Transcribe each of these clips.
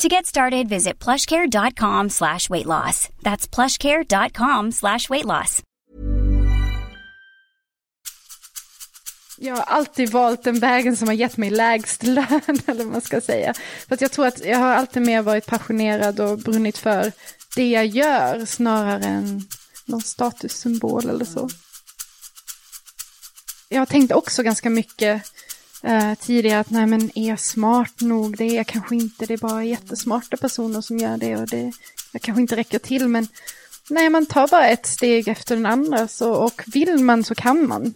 To get started, visit plushcare.com slash weight loss. That's plushcare.com slash weight loss. Jag har alltid valt den vägen som har gett mig lägst lön, eller vad man ska säga. För att jag tror att jag har alltid mer varit passionerad och brunnit för det jag gör snarare än någon statussymbol eller så. Jag har tänkt också ganska mycket eh, tidigare att nej men är jag smart nog? Det är jag kanske inte, det är bara jättesmarta personer som gör det och det jag kanske inte räcker till men nej man tar bara ett steg efter den andra så, och vill man så kan man.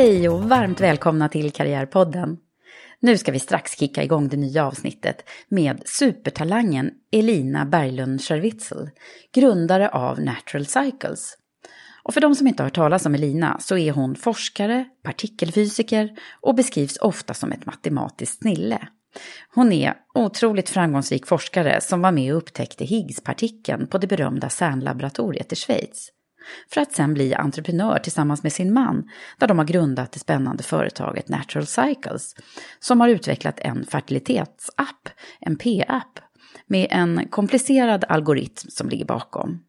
Hej och varmt välkomna till Karriärpodden. Nu ska vi strax kicka igång det nya avsnittet med supertalangen Elina Berglund Scherwitzel, grundare av Natural Cycles. Och för de som inte har hört talas om Elina så är hon forskare, partikelfysiker och beskrivs ofta som ett matematiskt snille. Hon är otroligt framgångsrik forskare som var med och upptäckte Higgspartikeln på det berömda CERN-laboratoriet i Schweiz för att sen bli entreprenör tillsammans med sin man, där de har grundat det spännande företaget Natural Cycles, som har utvecklat en fertilitetsapp, en P-app, med en komplicerad algoritm som ligger bakom.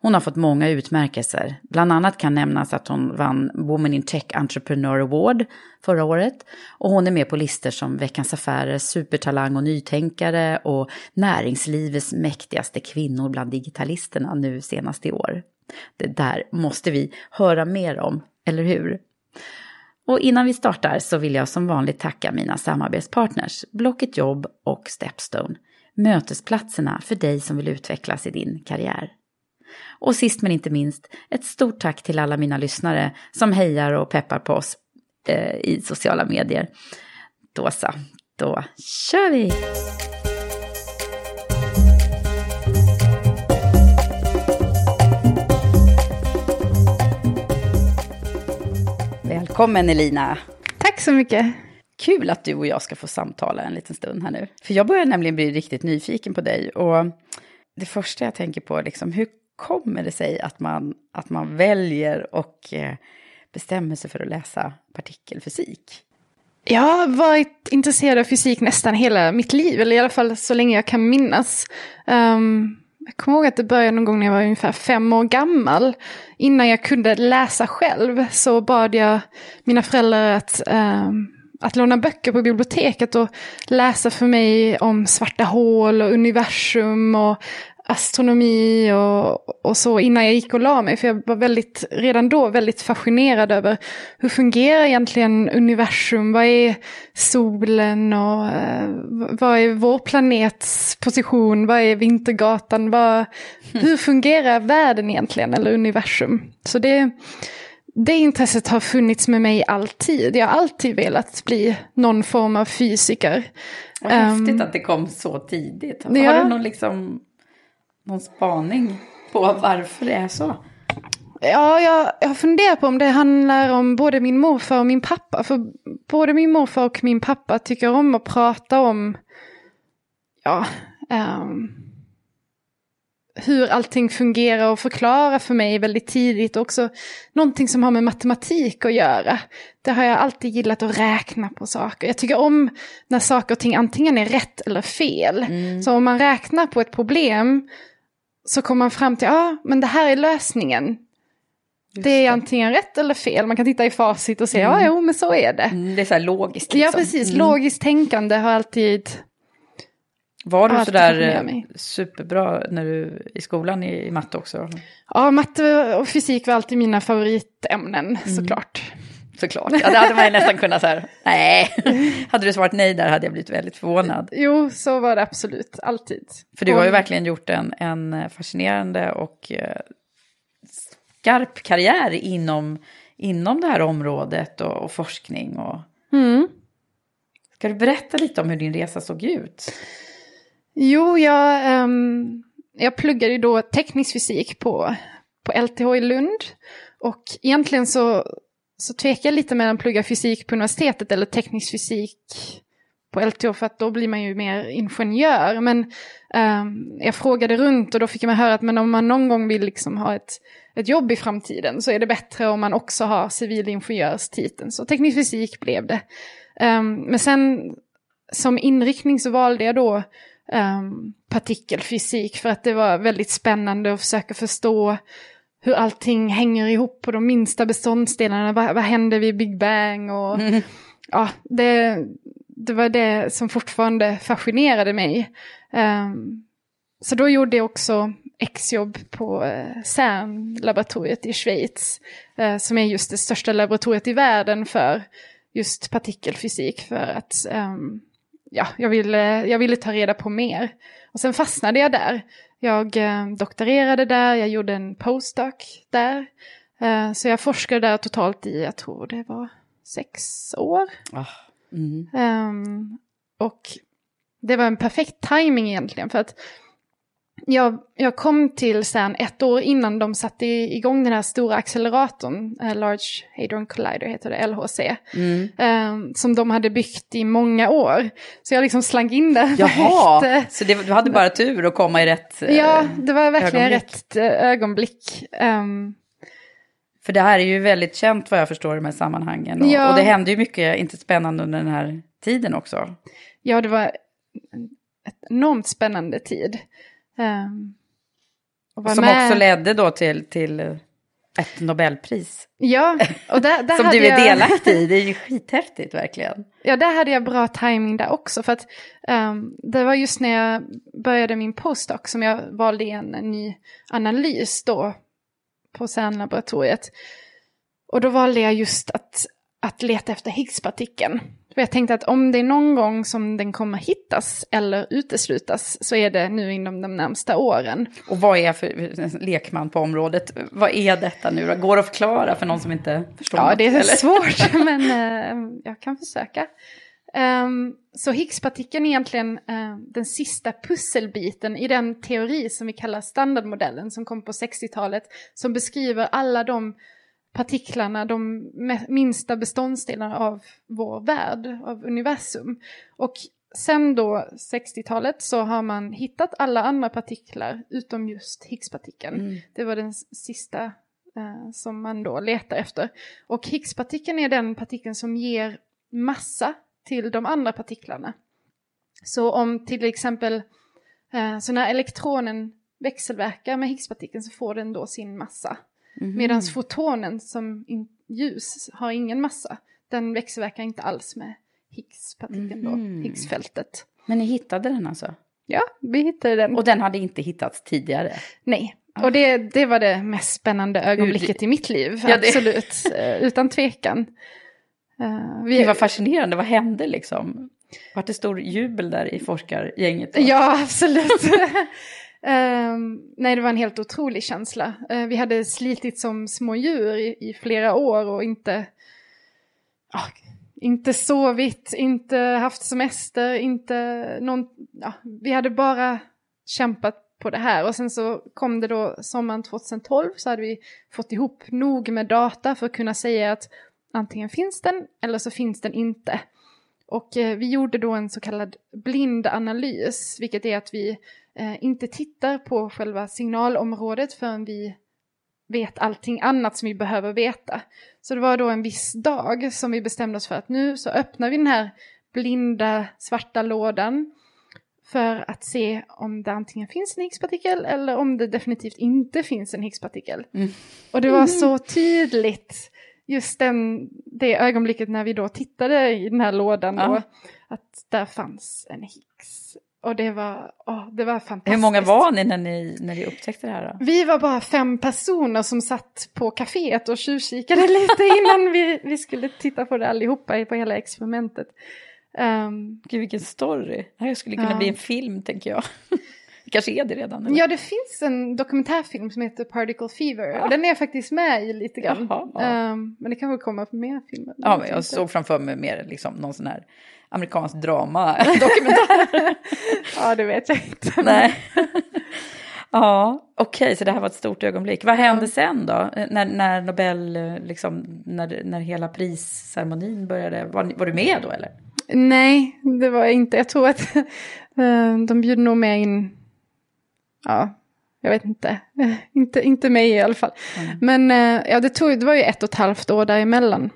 Hon har fått många utmärkelser. Bland annat kan nämnas att hon vann Women in Tech Entrepreneur Award förra året. Och hon är med på listor som Veckans Affärer, Supertalang och Nytänkare och Näringslivets mäktigaste kvinnor bland digitalisterna nu senast i år. Det där måste vi höra mer om, eller hur? Och innan vi startar så vill jag som vanligt tacka mina samarbetspartners Blocket Jobb och Stepstone. Mötesplatserna för dig som vill utvecklas i din karriär. Och sist men inte minst, ett stort tack till alla mina lyssnare som hejar och peppar på oss eh, i sociala medier. Då så, då kör vi! Välkommen Elina! Tack så mycket! Kul att du och jag ska få samtala en liten stund här nu. För jag börjar nämligen bli riktigt nyfiken på dig. Och det första jag tänker på, liksom, hur kommer det sig att man, att man väljer och eh, bestämmer sig för att läsa partikelfysik? Jag har varit intresserad av fysik nästan hela mitt liv, eller i alla fall så länge jag kan minnas. Um, jag kommer ihåg att det började någon gång när jag var ungefär fem år gammal. Innan jag kunde läsa själv så bad jag mina föräldrar att, eh, att låna böcker på biblioteket och läsa för mig om svarta hål och universum och astronomi och, och så innan jag gick och la mig. För jag var väldigt, redan då väldigt fascinerad över hur fungerar egentligen universum? Vad är solen och uh, vad är vår planets position? Vad är Vintergatan? Vad, hur fungerar världen egentligen eller universum? Så det, det intresset har funnits med mig alltid. Jag har alltid velat bli någon form av fysiker. Vad häftigt um, att det kom så tidigt. Har ja. du någon liksom någon spaning på varför det är så? Ja, jag, jag funderar på om det handlar om både min morfar och min pappa. För både min morfar och min pappa tycker om att prata om, ja, um, hur allting fungerar och förklara för mig väldigt tidigt. Och också någonting som har med matematik att göra. Det har jag alltid gillat att räkna på saker. Jag tycker om när saker och ting antingen är rätt eller fel. Mm. Så om man räknar på ett problem så kommer man fram till, ja ah, men det här är lösningen. det är antingen rätt eller fel. Man kan titta i facit och säga, ja jo men så är det. Mm, det är så här logiskt. Ja Liksom. precis, Mm. logiskt tänkande har alltid... Var du Ja, sådär superbra när du, i skolan i, i matte också? Ja, matte och fysik var alltid mina favoritämnen såklart. Såklart. Ja, det hade man ju nästan kunnat så här, nej. Hade du svarat nej där hade jag blivit väldigt förvånad. Jo, så var det absolut, alltid. För du har ju verkligen gjort en, en fascinerande och eh, skarp karriär inom, inom det här området och, och forskning. Och... Mm. Ska du berätta lite om hur din resa såg ut? Jo, jag, ehm, jag pluggade ju då teknisk fysik på, på LTH i Lund. Och egentligen så, så tvekar jag lite mellan att plugga fysik på universitetet eller teknisk fysik på LTH för att då blir man ju mer ingenjör. Men ehm, jag frågade runt och då fick man höra att men om man någon gång vill liksom ha ett, ett jobb i framtiden så är det bättre om man också har civilingenjörstiteln. Så teknisk fysik blev det. Ehm, men sen som inriktning så valde jag då um, partikelfysik för att det var väldigt spännande att försöka förstå hur allting hänger ihop på de minsta beståndsdelarna. Vad, vad händer vid Big Bang? Och, ja, det, det var det som fortfarande fascinerade mig. Ehm, så då gjorde jag också exjobb på eh, CERN-laboratoriet i Schweiz. eh, som är just det största laboratoriet i världen för just partikelfysik. För att ehm, ja, jag, ville, jag ville ta reda på mer. Och sen fastnade jag där. Jag eh, doktorerade där, jag gjorde en postdoc där. Eh, så jag forskade där totalt i, jag tror det var sex år. Ah, mm. Ehm, och det var en perfekt timing egentligen för att jag, jag kom till CERN ett år innan de satte igång den här stora acceleratorn, eh, Large Hadron Collider heter det, LHC, Mm. ehm, som de hade byggt i många år. Så jag liksom slank in där Jaha, direkt, eh, så det, du hade bara tur att komma i rätt... eh, Ja, det var verkligen ögonblick. rätt eh, ögonblick. Ehm, För det här är ju väldigt känt vad jag förstår i de här sammanhangen. Och, Ja. och det hände ju mycket inte spännande under den här tiden också. ja, det var en enormt spännande tid. Um, Som också ledde då till, till eh, ett Nobelpris. Ja, och där, där Som hade du är delaktig i. Det är ju skithäftigt verkligen. Ja, där hade jag bra timing där också. För att ehm, det var just när jag började min postdoc som jag valde en ny analys då på CERN-laboratoriet. Och då valde jag just att, att leta efter Higgspartikeln. För jag tänkte att om det är någon gång som den kommer hittas eller uteslutas så är det nu inom de närmsta åren. Och vad är för lekman på området? Vad är detta nu då? Går det att förklara för någon som inte förstår Ja, något, det är eller? svårt, men eh, jag kan försöka. Ehm, så Higgspartikeln är egentligen eh, den sista pusselbiten i den teori som vi kallar standardmodellen som kom på 60-talet, som beskriver alla de partiklarna, de minsta beståndsdelarna av vår värld, av universum. Och sen då 60-talet så har man hittat alla andra partiklar utom just Higgspartikeln. Mm. Det var den sista eh, som man då letar efter. Och Higgspartikeln är den partikeln som ger massa till de andra partiklarna. Så om till exempel, eh, så när elektronen växelverkar med Higgspartikeln så får den då sin massa. Mhm. Medan fotonen som ljus har ingen massa. Den växelverkar inte alls med Higgspartikeln Mhm. då, Higgsfältet. Men ni hittade den alltså? Ja, vi hittade den. Och den hade inte hittats tidigare? Nej, och det, det var det mest spännande ögonblicket i mitt liv. Ja, Absolut, eh, utan tvekan. Eh, vi- Det var fascinerande, vad hände liksom? Var det stor jubel där i forskargänget? då? Ja, absolut. Ehm, nej, det var en helt otrolig känsla. Uh, vi hade slitit som små djur i, i flera år och inte, uh, inte sovit, inte haft semester, inte någon, uh, vi hade bara kämpat på det här och sen så kom det då sommaren 2012 så hade vi fått ihop nog med data för att kunna säga att antingen finns den eller så finns den inte. Och eh, vi gjorde då en så kallad blind analys, vilket är att vi eh, inte tittar på själva signalområdet förrän vi vet allting annat som vi behöver veta. Så det var då en viss dag som vi bestämde oss för att nu så öppnar vi den här blinda svarta lådan för att se om det antingen finns en Higgspartikel eller om det definitivt inte finns en Higgspartikel. Mm. Och det var så tydligt just den, det ögonblicket när vi då tittade i den här lådan Ja. då, att där fanns en Higgs. Och det var, åh, det var fantastiskt. Hur många var ni när ni, när ni upptäckte det här då? Vi var bara fem personer som satt på kaféet och tjuvkikade lite innan vi, vi skulle titta på det allihopa på hela experimentet. Ehm, Gud vilken story. Det här skulle kunna Ja. bli en film tänker jag. Det kanske är det redan. eller? ja, det finns en dokumentärfilm som heter Particle Fever och den är jag faktiskt med i lite grann. Jaha, ja. Ehm, men det kanske kommer på mer filmer. Ja, men jag såg framför mig mer liksom någon sån här amerikansk drama-dokumentär. Ja, det vet jag inte. Nej. ja, okej, så det här var ett stort ögonblick. Vad hände sen då? När, när Nobel, liksom, när, när hela prisceremonin började? Var, var du med då eller? Nej, det var jag inte. Jag tror att eh, de bjuder nog med in, ja, jag vet inte. Inte, inte mig i alla fall. Men eh, ja, det, tog, det var ju ett och ett halvt år däremellan.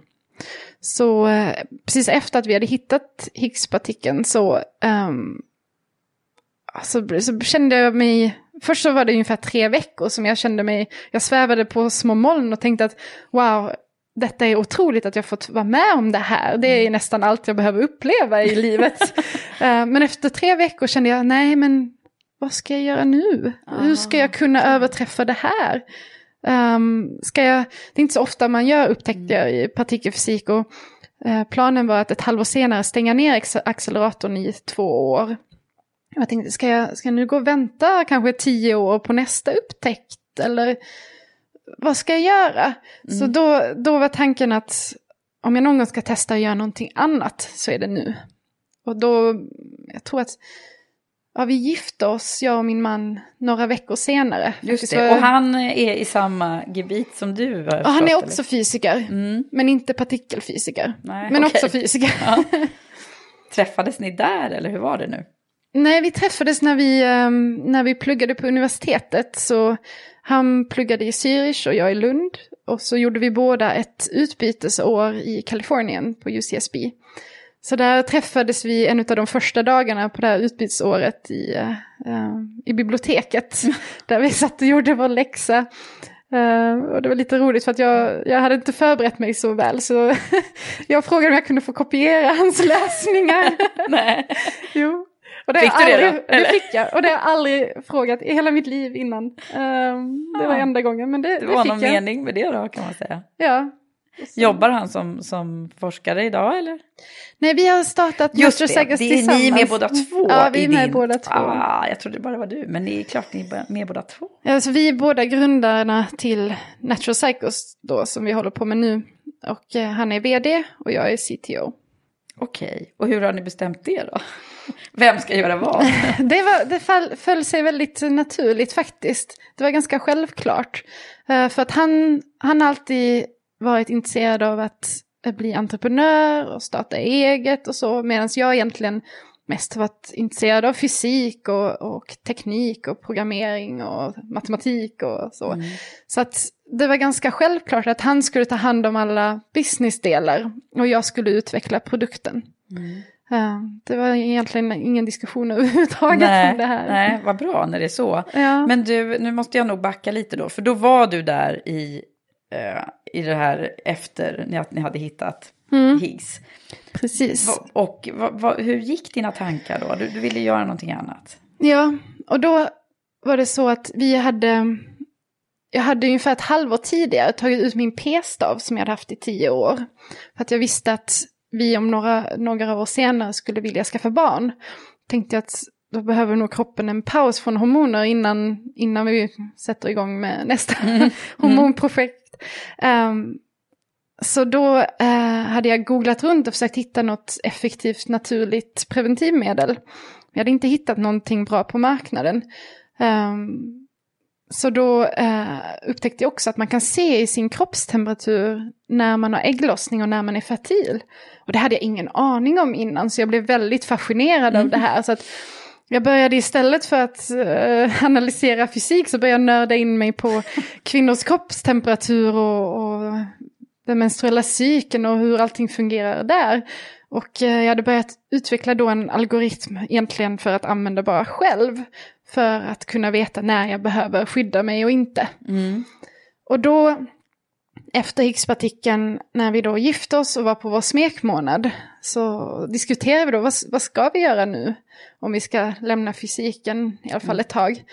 Så eh, precis efter att vi hade hittat Higgspartikeln så, ehm, alltså, så kände jag mig, först så var det ungefär tre veckor som jag kände mig, jag svävade på små moln och tänkte att wow, detta är otroligt att jag fått vara med om det här. Det är nästan allt jag behöver uppleva i livet. Eh, men efter tre veckor kände jag, nej men vad ska jag göra nu? Hur ska jag kunna överträffa det här? Um, ska jag, det är inte så ofta man gör upptäckter i partikelfysik och eh, planen var att ett halvår senare stänga ner acceleratorn i två år. Jag tänkte, ska jag, ska jag nu gå och vänta kanske tio år på nästa upptäckt? Eller vad ska jag göra? Så då, då var tanken att om jag någon gång ska testa att göra någonting annat så är det nu. Och då, jag tror att ja, vi gifte oss, jag och min man, några veckor senare. Just det, och han är i samma gebit som du har Ja, han är förstått, också fysiker, Mm. men inte partikelfysiker. Nej, men okej. också fysiker. Ja. Träffades ni där eller hur var det nu? Nej, vi träffades när vi, ehm, när vi pluggade på universitetet. Så han pluggade i Zürich och jag i Lund. Och så gjorde vi båda ett utbytesår i Kalifornien på UCSB. Så där träffades vi en av de första dagarna på det här utbytesåret i, eh, i biblioteket. där vi satt och gjorde vår läxa. Eh, och det var lite roligt för att jag, jag hade inte förberett mig så väl. Så jag frågade om jag kunde få kopiera hans läsningar. Nej. Jo. Och det Fick du jag det aldrig, då, eller? Det fick jag. Och det har jag aldrig frågat i hela mitt liv innan. Ehm, det var Ah. enda gången, men det, Det det, var fick någon jag. mening med det då kan man säga. Ja. Jobbar han som, som forskare idag eller? Nej, vi har startat Just det, det är ni med båda två. Ja, vi är med din... båda två. Ah, jag trodde bara det var du, men det är klart ni är med båda två. Ja, så vi är båda grundarna till Natural Psychos då, som vi håller på med nu. Och eh, han är vd och jag är CTO. Okej, och hur har ni bestämt det då? Vem ska göra vad? Det, var, det fall, föll sig väldigt naturligt faktiskt. Det var ganska självklart. Eh, för att han, han alltid varit intresserad av att eh, bli entreprenör och starta eget och så. Medan jag egentligen mest varit intresserad av fysik och, och teknik och programmering och matematik och så. Så att det var ganska självklart att han skulle ta hand om alla businessdelar och jag skulle utveckla produkten. Eh, det var egentligen ingen diskussion överhuvudtaget nej, om det här. nej, vad bra när det är så. Ja. Men du, nu måste jag nog backa lite då, för då var du där i, eh, i det här efter att ni hade hittat Mm. Higgs. Precis. Och va, va, hur gick dina tankar då? Du, du ville göra någonting annat. Ja, och då var det så att vi hade, jag hade ungefär ett halvår tidigare tagit ut min p-stav som jag hade haft i tio år. För att jag visste att vi om några, några år senare skulle vilja skaffa barn. Tänkte jag att då behöver nog kroppen en paus från hormoner innan, innan vi sätter igång med nästa hormonprojekt. Ehm, så då eh, hade jag googlat runt och försökt hitta något effektivt naturligt preventivmedel. Jag hade inte hittat någonting bra på marknaden. Ehm, så då eh, upptäckte jag också att man kan se i sin kroppstemperatur när man har ägglossning och när man är fertil. Och det hade jag ingen aning om innan, så jag blev väldigt fascinerad av det här. Så att jag började istället för att uh, analysera fysik så började jag nörda in mig på kvinnors kroppstemperatur och, och den menstruella cykeln och hur allting fungerar där. Och uh, jag hade börjat utveckla då en algoritm egentligen för att använda bara själv. För att kunna veta när jag behöver skydda mig och inte. Mm. Och då efter Higgspartikeln, när vi då gifte oss och var på vår smekmånad, så diskuterade vi då vad, vad ska vi göra nu? Om vi ska lämna fysiken, i alla fall ett tag.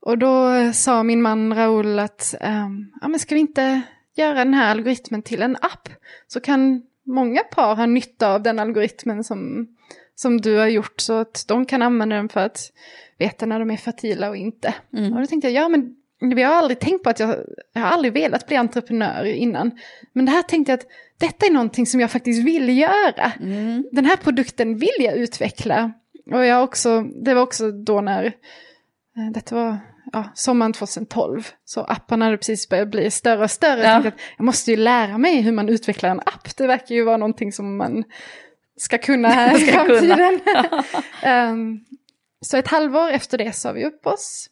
Och då sa min man Raoul att, um, ja men ska vi inte göra den här algoritmen till en app? Så kan många par ha nytta av den algoritmen som, som du har gjort, så att de kan använda den för att veta när de är fertila och inte. Mm. Och då tänkte jag, ja men vi har aldrig tänkt på att jag, jag har aldrig velat bli entreprenör innan. Men det här tänkte jag att detta är någonting som jag faktiskt vill göra. Mm. Den här produkten vill jag utveckla. Och jag också, det var också då när, eh, detta var ja, sommaren 2012, så apparna hade precis börjat bli större och större. Jag Ja. tänkte att jag måste ju lära mig hur man utvecklar en app. Det verkar ju vara någonting som man ska kunna här i framtiden. Ehm, så ett halvår efter det sa vi upp oss.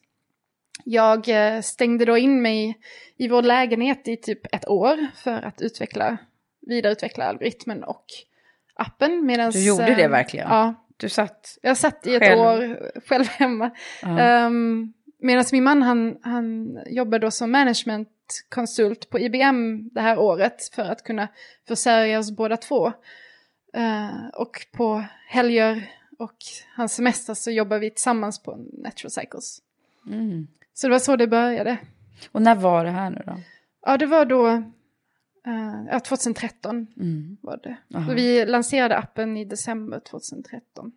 Jag eh, stängde då in mig i vår lägenhet i typ ett år för att utveckla, vidareutveckla algoritmen och appen. Medans, Du gjorde det eh, verkligen? Ja, Du satt... jag satt i ett Själv? år själv hemma. Ja. Um, Medan min man han, han jobbade då som managementkonsult på IBM det här året för att kunna försörja oss båda två. Eh, och på helger och hans semester så jobbar vi tillsammans på Natural Cycles. Mm. Så det var så det började. Och när var det här nu då? Ja, det var då eh, ja, 2013 Mm. var det. Aha. Så vi lanserade appen i december 2013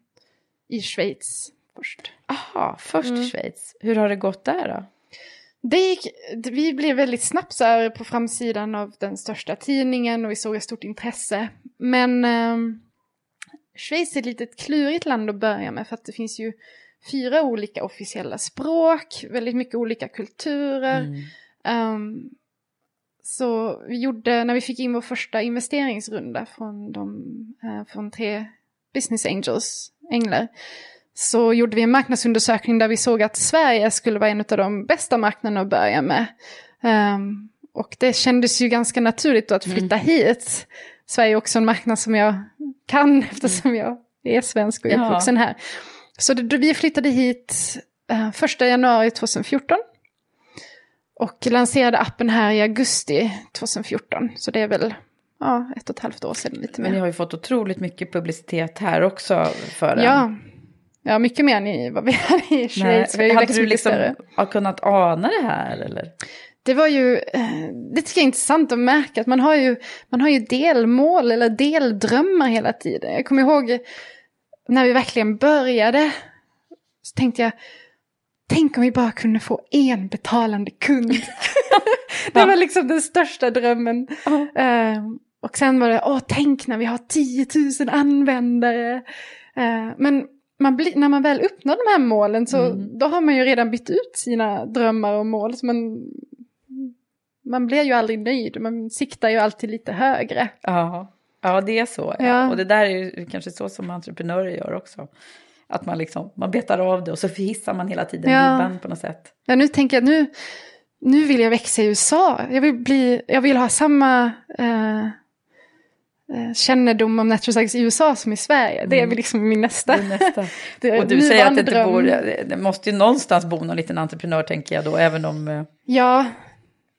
i Schweiz först. Aha, först Mm. Schweiz. Hur har det gått där då? Det gick, vi blev väldigt snabbt så här på framsidan av den största tidningen och vi såg ett stort intresse. Men eh, Schweiz är ett litet klurigt land att börja med för att det finns ju fyra olika officiella språk, väldigt mycket olika kulturer. Mm. Ehm, så vi gjorde, när vi fick in vår första investeringsrunda från, de, eh, från tre business angels, änglar, så gjorde vi en marknadsundersökning där vi såg att Sverige skulle vara en av de bästa marknaderna att börja med. Ehm, och det kändes ju ganska naturligt att flytta hit. Sverige är också en marknad som jag kan eftersom jag är svensk och är Ja. uppvuxen här. Så det, vi flyttade hit eh, första januari 2014. Och lanserade appen här i augusti 2014. Så det är väl ja, ett och ett halvt år sedan lite Men mer. ni har ju fått otroligt mycket publicitet här också för den. Ja. ja, mycket mer än i vad vi hade i Nej, Schweiz. Ju hade du liksom större. kunnat ana det här eller? Det var ju, det tycker jag är intressant att märka att man har ju, man har ju delmål eller deldrömmar hela tiden. Jag kommer ihåg när vi verkligen började, så tänkte jag, tänk om vi bara kunde få en betalande kund. det var liksom den största drömmen. Eh, och sen var det, åh tänk när vi har 10 000 användare. Eh, men man blir, när man väl uppnår de här målen så Mm. då har man ju redan bytt ut sina drömmar och mål. Så man, man blir ju aldrig nöjd, man siktar ju alltid lite högre. Ja, ja det är så. Ja. Ja. Och det där är ju kanske så som entreprenörer gör också. Att man liksom, man betar av det och så hissar man hela tiden Ja. ribban på något sätt. Ja, nu tänker jag, nu, nu vill jag växa i USA. Jag vill, bli, jag vill ha samma eh, eh, kännedom om natural science i USA som i Sverige. Det är väl liksom min nästa. Nästa. Och du säger att det inte bor, det måste ju någonstans bo någon liten entreprenör tänker jag då, även om eh, Ja,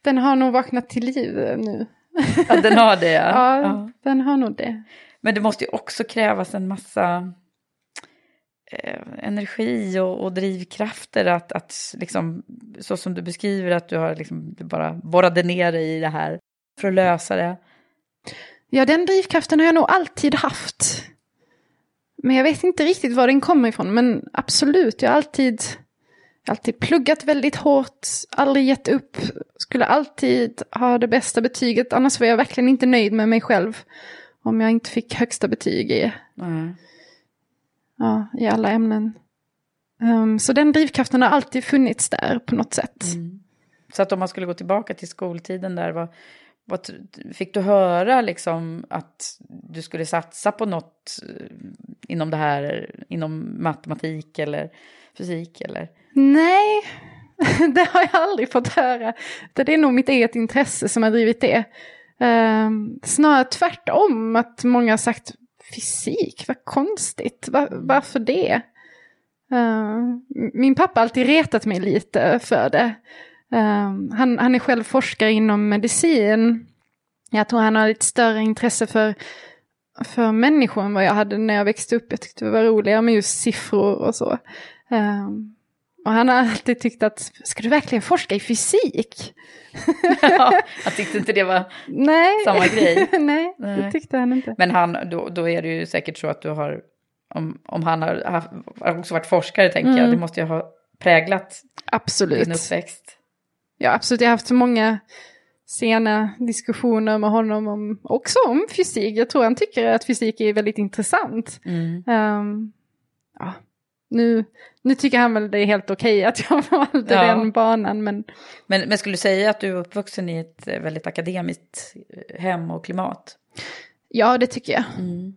den har nog vaknat till liv nu. Ja, den har det. Ja. Ja, Ja. den har nog det. Men det måste ju också krävas en massa eh, energi och, och drivkrafter att, att liksom, så som du beskriver att du har liksom, du bara borrade ner dig i det här för att lösa det. Ja, den drivkraften har jag nog alltid haft. Men jag vet inte riktigt var den kommer ifrån. Men absolut, jag har alltid, alltid pluggat väldigt hårt, aldrig gett upp. Skulle alltid ha det bästa betyget, annars var jag verkligen inte nöjd med mig själv. Om jag inte fick högsta betyg i, Nej. ja, i alla ämnen. Ehm, så den drivkraften har alltid funnits där på något sätt. Så att om man skulle gå tillbaka till skoltiden där, vad, vad, fick du höra liksom att du skulle satsa på något eh, inom det här, inom matematik eller fysik eller? Nej, det har jag aldrig fått höra. Det är nog mitt eget intresse som har drivit det. Ehm, snarare tvärtom, att många har sagt fysik, vad konstigt, Var, varför det? Ehm, min pappa har alltid retat mig lite för det. Ehm, han, han är själv forskare inom medicin. Jag tror han har lite större intresse för, för människor än vad jag hade när jag växte upp. Jag tyckte det var roligare med just siffror och så. Uh, och han har alltid tyckt att, ska du verkligen forska i fysik? ja, han tyckte inte det var Nej. samma grej. Nej, Nej, det tyckte han inte. Men han, då, då är det ju säkert så att du har, om, om han har, har också varit forskare tänker mm. jag, det måste ju ha präglat absolut. din uppväxt. Ja, absolut. Jag har haft så många sena diskussioner med honom om, också om fysik. Jag tror han tycker att fysik är väldigt intressant. Mm. Um, ja, nu, nu tycker han väl det är helt okej okay att jag valde ja. den banan. Men... men... Men skulle du säga att du är uppvuxen i ett eh, väldigt akademiskt eh, hem och klimat? Ja, det tycker jag. Mm.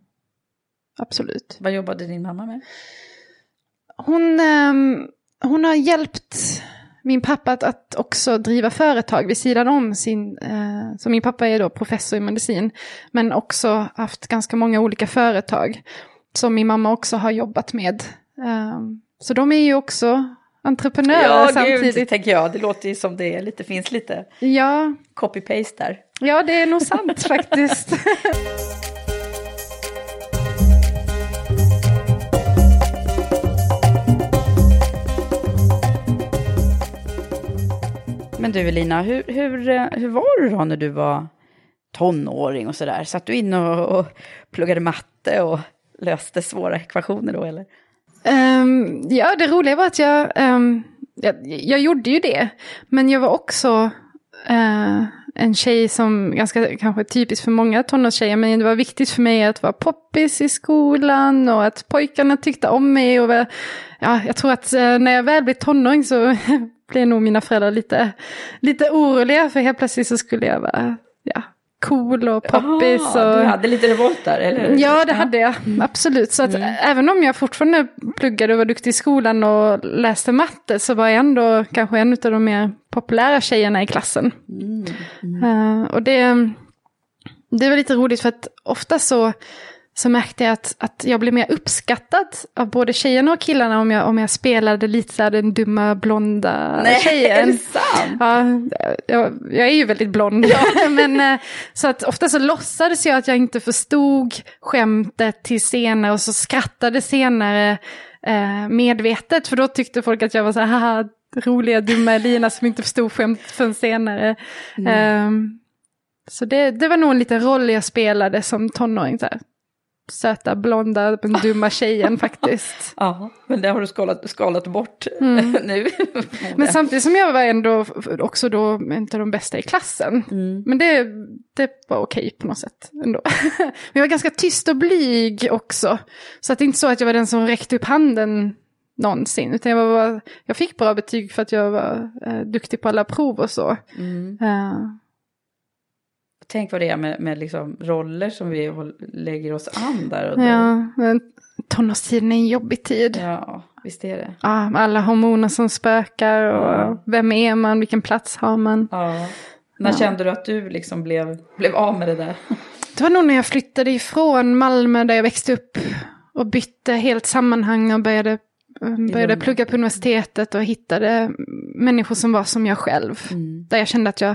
Absolut. Vad jobbade din mamma med? Hon, um, hon har hjälpt min pappa att, att, också driva företag vid sidan om sin, uh, så min pappa är då professor i medicin, men också haft ganska många olika företag som min mamma också har jobbat med. Um, så de är ju också entreprenörer ja, samtidigt. Gud, tänker jag. Det låter ju som det lite, finns lite ja. copy-paste där. Ja, det är nog sant faktiskt. Men du Elina, hur, hur, hur var du då när du var tonåring och sådär? Satt du in och, och pluggade matte och löste svåra ekvationer då eller? Um, ja, det roliga var att jag, ehm, um, jag, jag, gjorde ju det. Men jag var också uh, en tjej som, ganska kanske typiskt för många tonårstjejer, men det var viktigt för mig att vara poppis i skolan och att pojkarna tyckte om mig. Och var, ja, jag tror att uh, när jag väl blev tonåring så blev nog mina föräldrar lite, lite oroliga, för helt plötsligt så skulle jag vara ja, cool och poppis. Aha, och... Du hade lite revolt där, eller Ja, det ja. hade jag. Mm. Absolut. Så att mm. även om jag fortfarande pluggade och var duktig i skolan och läste matte så var jag ändå kanske en av de mer populära tjejerna i klassen. Mm. Uh, och det, det var lite roligt för att ofta så så märkte jag att, att jag blev mer uppskattad av både tjejerna och killarna om jag, om jag spelade lite så den dumma blonda Nej, tjejen. Är det sant? Ja, jag, jag är ju väldigt blond. Ja. men, eh, så att ofta så låtsades jag att jag inte förstod skämtet till senare och så skrattade senare eh, medvetet. För då tyckte folk att jag var så här, roliga dumma Elina som inte förstod skämt förrän senare. Mm. Um, så det, det var nog en liten roll jag spelade som tonåring. Så här söta, blonda, den dumma tjejen faktiskt. Ja, men det har du skalat, skalat bort mm. nu. men samtidigt som jag var ändå också då inte de bästa i klassen. Mm. Men det, det var okej på något sätt ändå. men jag var ganska tyst och blyg också. Så att det är inte så att jag var den som räckte upp handen någonsin. Utan jag, var, jag fick bra betyg för att jag var eh, duktig på alla prov och så. Mm. Uh, Tänk vad det är med, med liksom roller som vi lägger oss an där. Och ja, men tonårstiden är en jobbig tid. Ja, visst är det. Ja, alla hormoner som spökar och ja. vem är man, vilken plats har man. Ja. När ja. kände du att du liksom blev, blev av med det där? Det var nog när jag flyttade ifrån Malmö där jag växte upp och bytte helt sammanhang och började, började plugga på universitetet och hittade människor som var som jag själv. Mm. Där jag kände att jag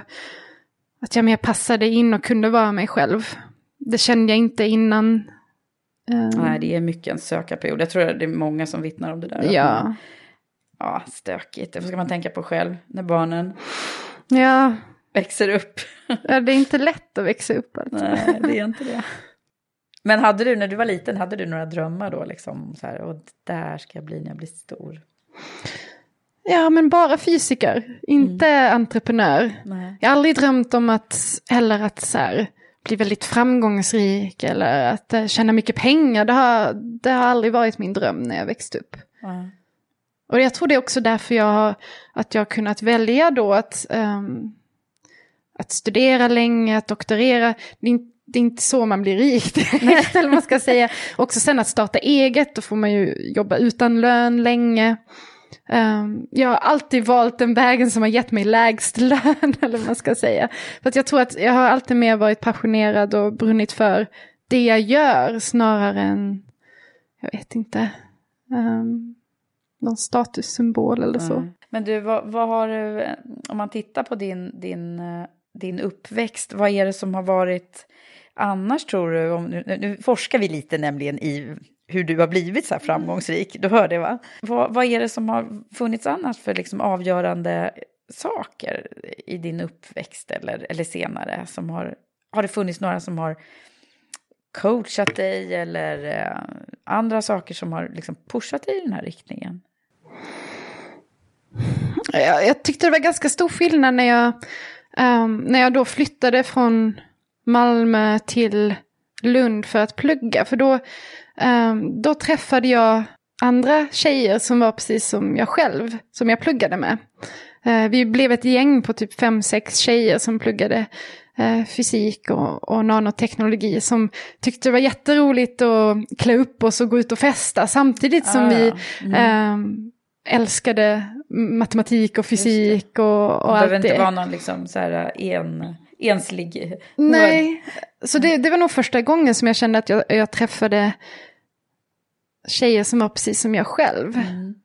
att jag mer passade in och kunde vara mig själv. Det kände jag inte innan. Nej, det är mycket en sökarperiod. Jag tror att det är många som vittnar om det där. Ja. Man, ja, stökigt. Det ska man tänka på själv när barnen ja. växer upp. ja, det är inte lätt att växa upp. Alltså. Nej, det är inte det. Men hade du, när du var liten, hade du några drömmar då? Liksom så här, och där ska jag bli när jag blir stor. Ja, men bara fysiker, inte mm. entreprenör. Nej. Jag har aldrig drömt om att, heller att så här, bli väldigt framgångsrik eller att uh, tjäna mycket pengar. Det har, det har aldrig varit min dröm när jag växte upp. Mm. Och jag tror det är också därför jag har, att jag har kunnat välja då att, um, att studera länge, att doktorera. Det är, det är inte så man blir rik eller man ska säga. Också sen att starta eget, då får man ju jobba utan lön länge. Um, jag har alltid valt den vägen som har gett mig lägst lön, eller vad man ska säga. För att jag tror att jag har alltid mer varit passionerad och brunnit för det jag gör snarare än, jag vet inte, um, någon statussymbol eller så. Mm. Men du, vad, vad, har du, om man tittar på din, din, eh, din uppväxt, vad är det som har varit annars tror du, om, nu, nu forskar vi lite nämligen i hur du har blivit så här framgångsrik, du hör det va? Vad, vad är det som har funnits annars för liksom avgörande saker i din uppväxt eller, eller senare? Som har, har det funnits några som har coachat dig eller eh, andra saker som har liksom pushat dig i den här riktningen? Jag, jag tyckte det var ganska stor skillnad när jag, um, när jag då flyttade från Malmö till Lund för att plugga. För då, då träffade jag andra tjejer som var precis som jag själv, som jag pluggade med. Uh, vi blev ett gäng på typ fem, sex tjejer som pluggade uh, fysik och, och nanoteknologi som tyckte det var jätteroligt att klä upp oss och gå ut och festa samtidigt som ah, vi mm. um, älskade matematik och fysik och, och allt det. Det behöver inte vara någon liksom så här en, enslig Nej, så det, det var nog första gången som jag kände att jag, jag träffade tjejer som var precis som jag själv. Mm.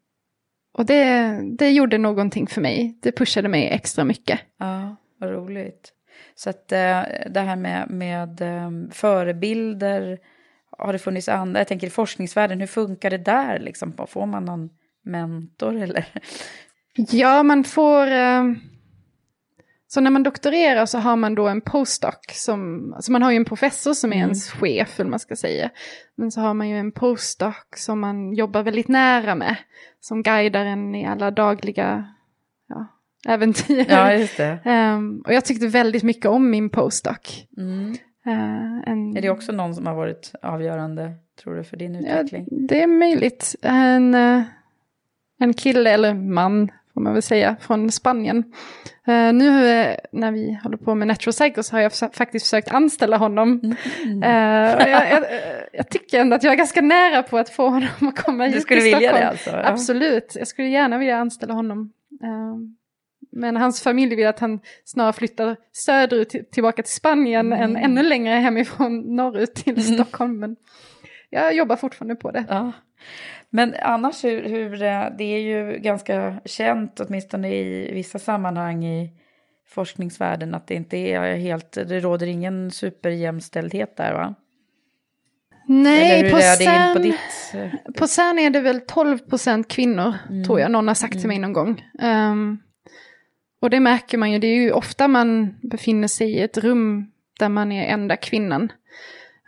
Och det, det gjorde någonting för mig. Det pushade mig extra mycket. Ja, vad roligt. Så att eh, det här med, med eh, förebilder, har det funnits andra? Jag tänker i forskningsvärlden, hur funkar det där? Liksom? Får man någon mentor eller? Ja, man får... Eh, så när man doktorerar så har man då en postdoc som, alltså man har ju en professor som är mm. ens chef, eller man ska säga. Men så har man ju en postdoc som man jobbar väldigt nära med, som guidar en i alla dagliga ja, äventyr. Ja, just det. Um, och jag tyckte väldigt mycket om min postdoc. Mm. Uh, en... Är det också någon som har varit avgörande, tror du, för din utveckling? Ja, det är möjligt. En, uh, en kille, eller man får man väl säga, från Spanien. Uh, nu uh, när vi håller på med Natural Cycles har jag faktiskt försökt anställa honom. Mm. Uh, jag, jag, jag, tycker ändå att jag är ganska nära på att få honom att komma hit Du skulle vilja det alltså? Ja. Absolut, jag skulle gärna vilja anställa honom. men hans familj vill att han snarare flyttar söderut till, tillbaka till Spanien mm. än ännu längre hemifrån norrut till mm. Stockholm. Men jag jobbar fortfarande på det. Ja. Men annars hur, hur, eh, det är ju ganska känt, åtminstone i vissa sammanhang i forskningsvärlden, att det inte är helt, det råder ingen superjämställdhet där va? Nej, på CERN, på, ditt... Eh, på CERN är det väl 12 procent kvinnor, mm. tror jag någon har sagt till mig mm. någon gång. Um, och det märker man ju, det är ju ofta man befinner sig i ett rum där man är enda kvinnan.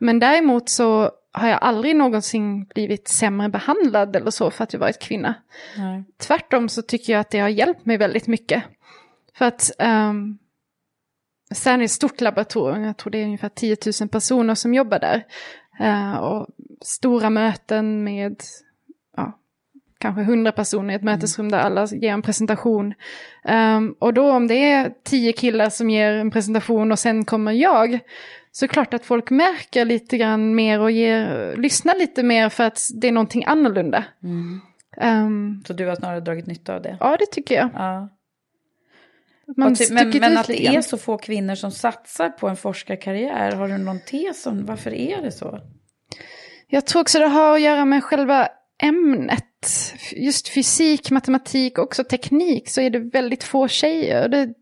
Men däremot så har jag aldrig någonsin blivit sämre behandlad eller så för att jag varit kvinna. Nej. Tvärtom så tycker jag att det har hjälpt mig väldigt mycket. För att um, sen är ett stort laboratorium, jag tror det är ungefär 10 000 personer som jobbar där. Uh, och stora möten med ja, kanske 100 personer i ett mm. mötesrum där alla ger en presentation. Um, och då om det är 10 killar som ger en presentation och sen kommer jag, så klart att folk märker lite grann mer och ger, lyssnar lite mer för att det är någonting annorlunda. Mm. Um, så du har snarare dragit nytta av det? Ja, det tycker jag. Ja. Man ty, men, men att det är så få kvinnor som satsar på en forskarkarriär, har du någon tes om varför är det så? Jag tror också det har att göra med själva ämnet. Just fysik, matematik och också teknik så är det väldigt få tjejer. Det,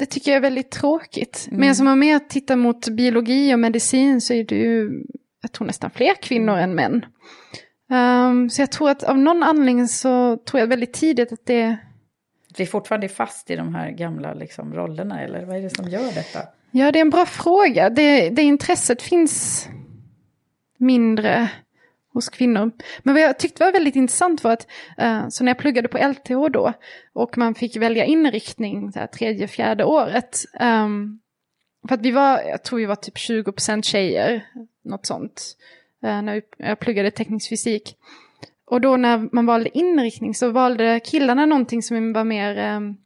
det tycker jag är väldigt tråkigt. Mm. Men som man mer tittar mot biologi och medicin så är det ju, jag tror nästan fler kvinnor än män. Um, så jag tror att av någon anledning så tror jag väldigt tidigt att det... Vi är fortfarande fast i de här gamla liksom, rollerna eller vad är det som gör detta? Ja, det är en bra fråga. Det, det intresset finns mindre hos kvinnor. Men vad jag tyckte var väldigt intressant var att, eh, så när jag pluggade på LTH då, och man fick välja inriktning så här, tredje, fjärde året, um, för att vi var, jag tror vi var typ 20% tjejer, något sånt, eh, när jag pluggade teknisk fysik. Och då när man valde inriktning så valde killarna någonting som var mer ehm,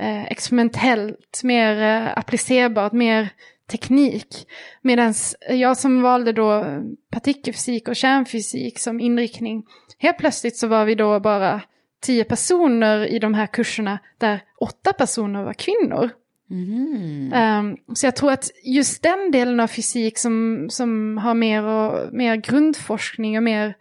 eh, experimentellt, mer eh, applicerbart, mer teknik. Medan jag som valde då partikelfysik och kärnfysik som inriktning, helt plötsligt så var vi då bara tio personer i de här kurserna där åtta personer var kvinnor. Mm. Um, så jag tror att just den delen av fysik som, som har mer, och, mer grundforskning och mer,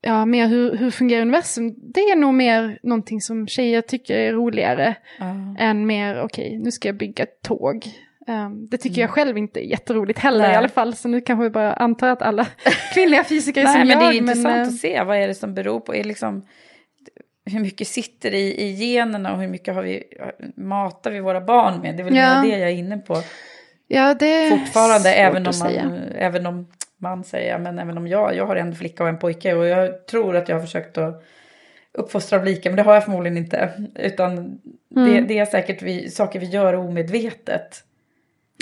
ja, mer hur, hur fungerar universum, det är nog mer någonting som tjejer tycker är roligare mm. än mer, okej, okay, nu ska jag bygga ett tåg. Um, det tycker mm. jag själv inte är jätteroligt heller Nej. i alla fall, så nu kanske vi bara antar att alla kvinnliga fysiker är Nej, som men jag. Det är intressant men, att se, vad är det som beror på, är liksom hur mycket sitter i, i generna och hur mycket har vi, matar vi våra barn med? Det är väl ja. det jag är inne på. Ja, det är Fortfarande, även om, man, även om man säger, men även om jag, jag har en flicka och en pojke och jag tror att jag har försökt att uppfostra lika, men det har jag förmodligen inte. Utan mm. det, det, är säkert vi, saker vi gör omedvetet.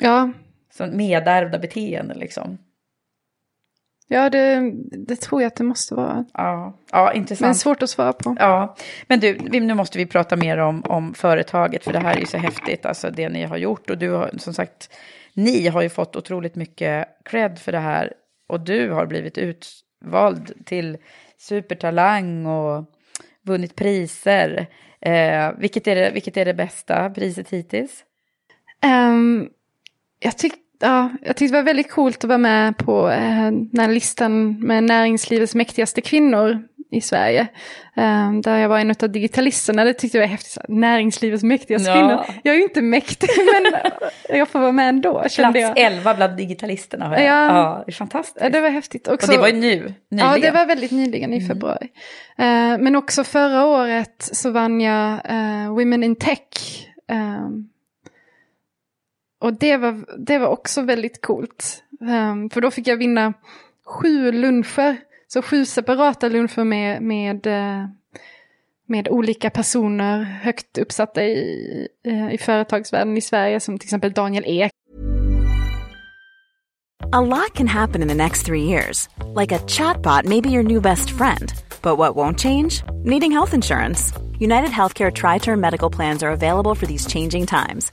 Ja. Som medärvda beteenden liksom. Ja, det, det tror jag att det måste vara. Ja, ja intressant. Men svårt att svara på. Ja, men du, nu måste vi prata mer om, om företaget, för det här är ju så häftigt, alltså det ni har gjort. Och du har, som sagt, ni har ju fått otroligt mycket cred för det här. Och du har blivit utvald till supertalang och vunnit priser. Eh, vilket, är det, vilket är det bästa priset hittills? Um, jag tyckte ja, jag tyckte det var väldigt coolt att vara med på eh, den här listan med näringslivets mäktigaste kvinnor i Sverige. Eh, där jag var en av digitalisterna, det tyckte jag var häftigt. Näringslivets mäktigaste ja. kvinnor. Jag är ju inte mäktig, men jag får vara med ändå. Plats jag. 11 bland digitalisterna. Har jag. Ja, ja, det är fantastiskt. Det var häftigt. Också, och det var ju nu, nyligen. Ja, det var väldigt nyligen i mm. februari. Mm. Eh, men också förra året så vann jag eh, Women in Tech. Um, och det var, det var också väldigt coolt. Um, för då fick jag vinna sju luncher. Så sju separata luncher med, med, eh, med olika personer högt uppsatta i, eh, i företagsvärlden i Sverige. Som till exempel Daniel Ek. A lot can happen in the next three years. Like a chatbot may be your new best friend. But what won't change? Needing health insurance. United Healthcare Tri Term Medical Plans are available for these changing times.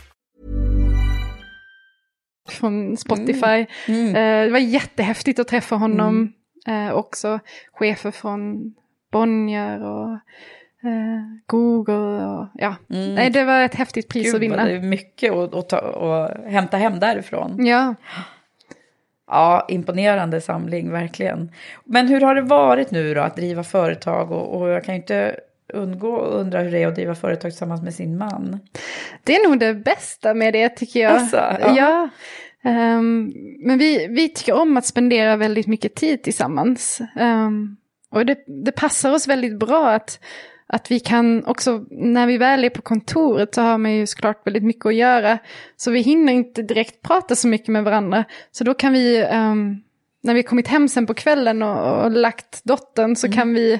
Från Spotify. Mm. Mm. Eh, det var jättehäftigt att träffa honom. Mm. Eh, också chefer från Bonnier och eh, Google och ja, nej, det var ett häftigt pris Gud, att vinna. Det är mycket att, att, ta, att hämta hem därifrån. Ja. Ja, imponerande samling, verkligen. Men hur har det varit nu då att driva företag? Och, och jag kan ju inte undgå att undra hur det är att driva företag tillsammans med sin man. Det är nog det bästa med det tycker jag. Alltså, ja. ja. Ehm, men vi, vi tycker om att spendera väldigt mycket tid tillsammans. Ehm, och det, det passar oss väldigt bra att, att vi kan också, när vi väl är på kontoret så har man ju såklart väldigt mycket att göra. Så vi hinner inte direkt prata så mycket med varandra. Så då kan vi, ehm, när vi kommit hem sen på kvällen och, och lagt dottern så kan vi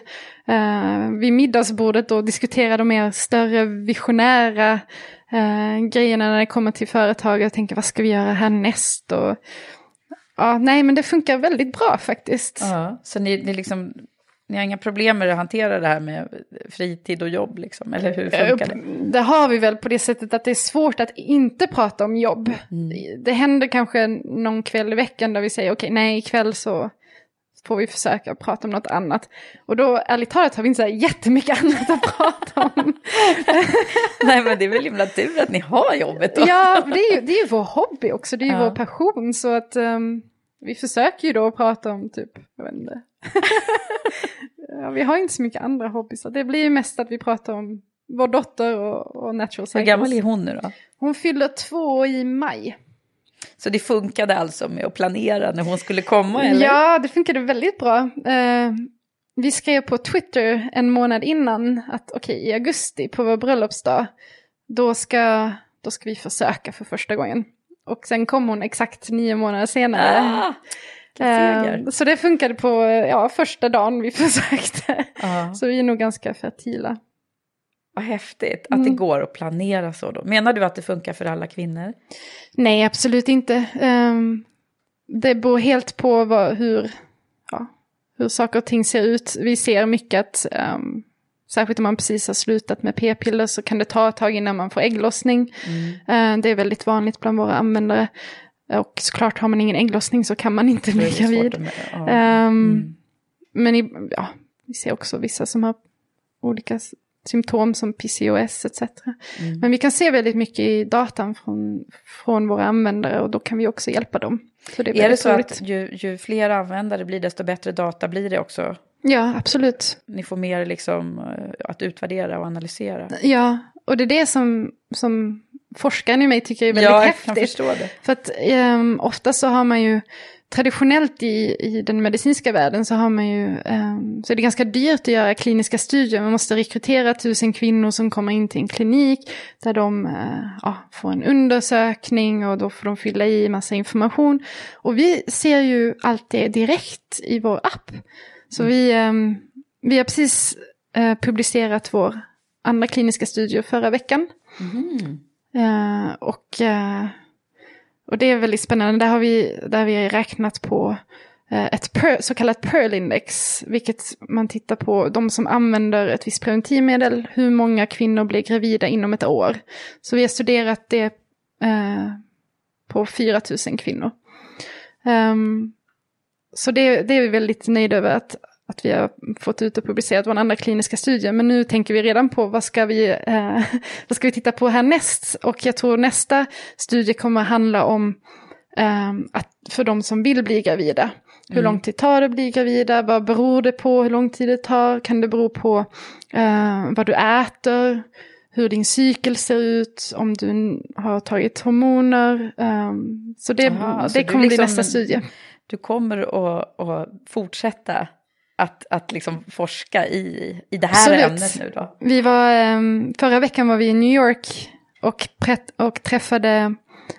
eh, vid middagsbordet då diskutera de mer större visionära eh, grejerna när det kommer till företag. Och tänka vad ska vi göra härnäst? Och ja, nej men det funkar väldigt bra faktiskt. Ja, så ni, ni, liksom, ni har inga problem med att hantera det här med fritid och jobb liksom, eller hur funkar det? Det har vi väl på det sättet att det är svårt att inte prata om jobb. Det händer kanske någon kväll i veckan där vi säger okej, nej ikväll så får vi försöka prata om något annat. Och då, ärligt talat, har vi inte så här jättemycket annat att prata om. Nej, men det är väl himla tur att ni har jobbet då. ja, det är, ju, det är ju vår hobby också, det är ju Ja. vår passion. Så att ehm, vi försöker ju då prata om typ, jag vet inte. ja, vi har inte så mycket andra hobbys. så Det blir ju mest att vi pratar om vår dotter och, och natural Hur cycles. gammal är hon nu då? Hon fyller två i maj. Så det funkade alltså med att planera när hon skulle komma eller? Ja, det funkade väldigt bra. Eh, vi skrev på Twitter en månad innan att okej, i augusti på vår bröllopsdag, då ska, då ska vi försöka för första gången. Och sen kom hon exakt nio månader senare. Ah, seger. Eh, så det funkade på ja, första dagen vi försökte. Ja. Så vi är nog ganska fertila. Vad häftigt att det går att planera så då. Menar du att det funkar för alla kvinnor? Nej, absolut inte. Ehm, det beror helt på vad, hur, ja, hur saker och ting ser ut. Vi ser mycket att, ehm, särskilt om man precis har slutat med p-piller så kan det ta ett tag innan man får ägglossning. Ehm, det är väldigt vanligt bland våra användare. Och såklart har man ingen ägglossning så kan man inte bli gravid. med- ja. Ehm, Men i, ja, vi ser också vissa som har olika symptom som PCOS etc. Mm. Men vi kan se väldigt mycket i datan från, från våra användare och då kan vi också hjälpa dem. Så det är, Är det så roligt. att ju, ju fler användare blir desto bättre data blir det också? Ja, absolut. Ni får mer liksom eh, att utvärdera och analysera? Ja, och det är det som, som forskaren i mig tycker är väldigt ja, jag häftigt. kan förstå det. För att um, ofta så har man ju traditionellt i, i den medicinska världen så har man ju, ehm, så är det ganska dyrt att göra kliniska studier. Man måste rekrytera tusen kvinnor som kommer in till en klinik där de eh, ja, får en undersökning och då får de fylla i massa information. Och vi ser ju allt det direkt i vår app. Så vi, ehm, vi har precis eh, publicerat vår andra kliniska studie förra veckan. Eh, och, eh, och det är väldigt spännande. Där har vi, där har vi räknat på eh, ett per, så kallat Pearl-index. Vilket man tittar på de som använder ett visst preventivmedel. Hur många kvinnor blir gravida inom ett år. Så vi har studerat det eh, på 4 000 kvinnor. Um, så det, det är vi väldigt nöjda över att, att vi har fått ut och publicerat vår andra kliniska studie. Men nu tänker vi redan på vad ska vi, eh, vad ska vi titta på härnäst. Och jag tror nästa studie kommer handla om eh, att för de som vill bli gravida. Hur Mm. lång tid tar det att bli gravida? Vad beror det på? Hur lång tid det tar? Kan det bero på eh, vad du äter? Hur din cykel ser ut? Om du har tagit hormoner? ehm, så det, Aha, det kommer bli liksom- nästa studie. Du kommer att fortsätta att, att liksom forska i, i det här Absolut. ämnet nu då? Vi var, ehm, förra veckan var vi i New York och, och träffade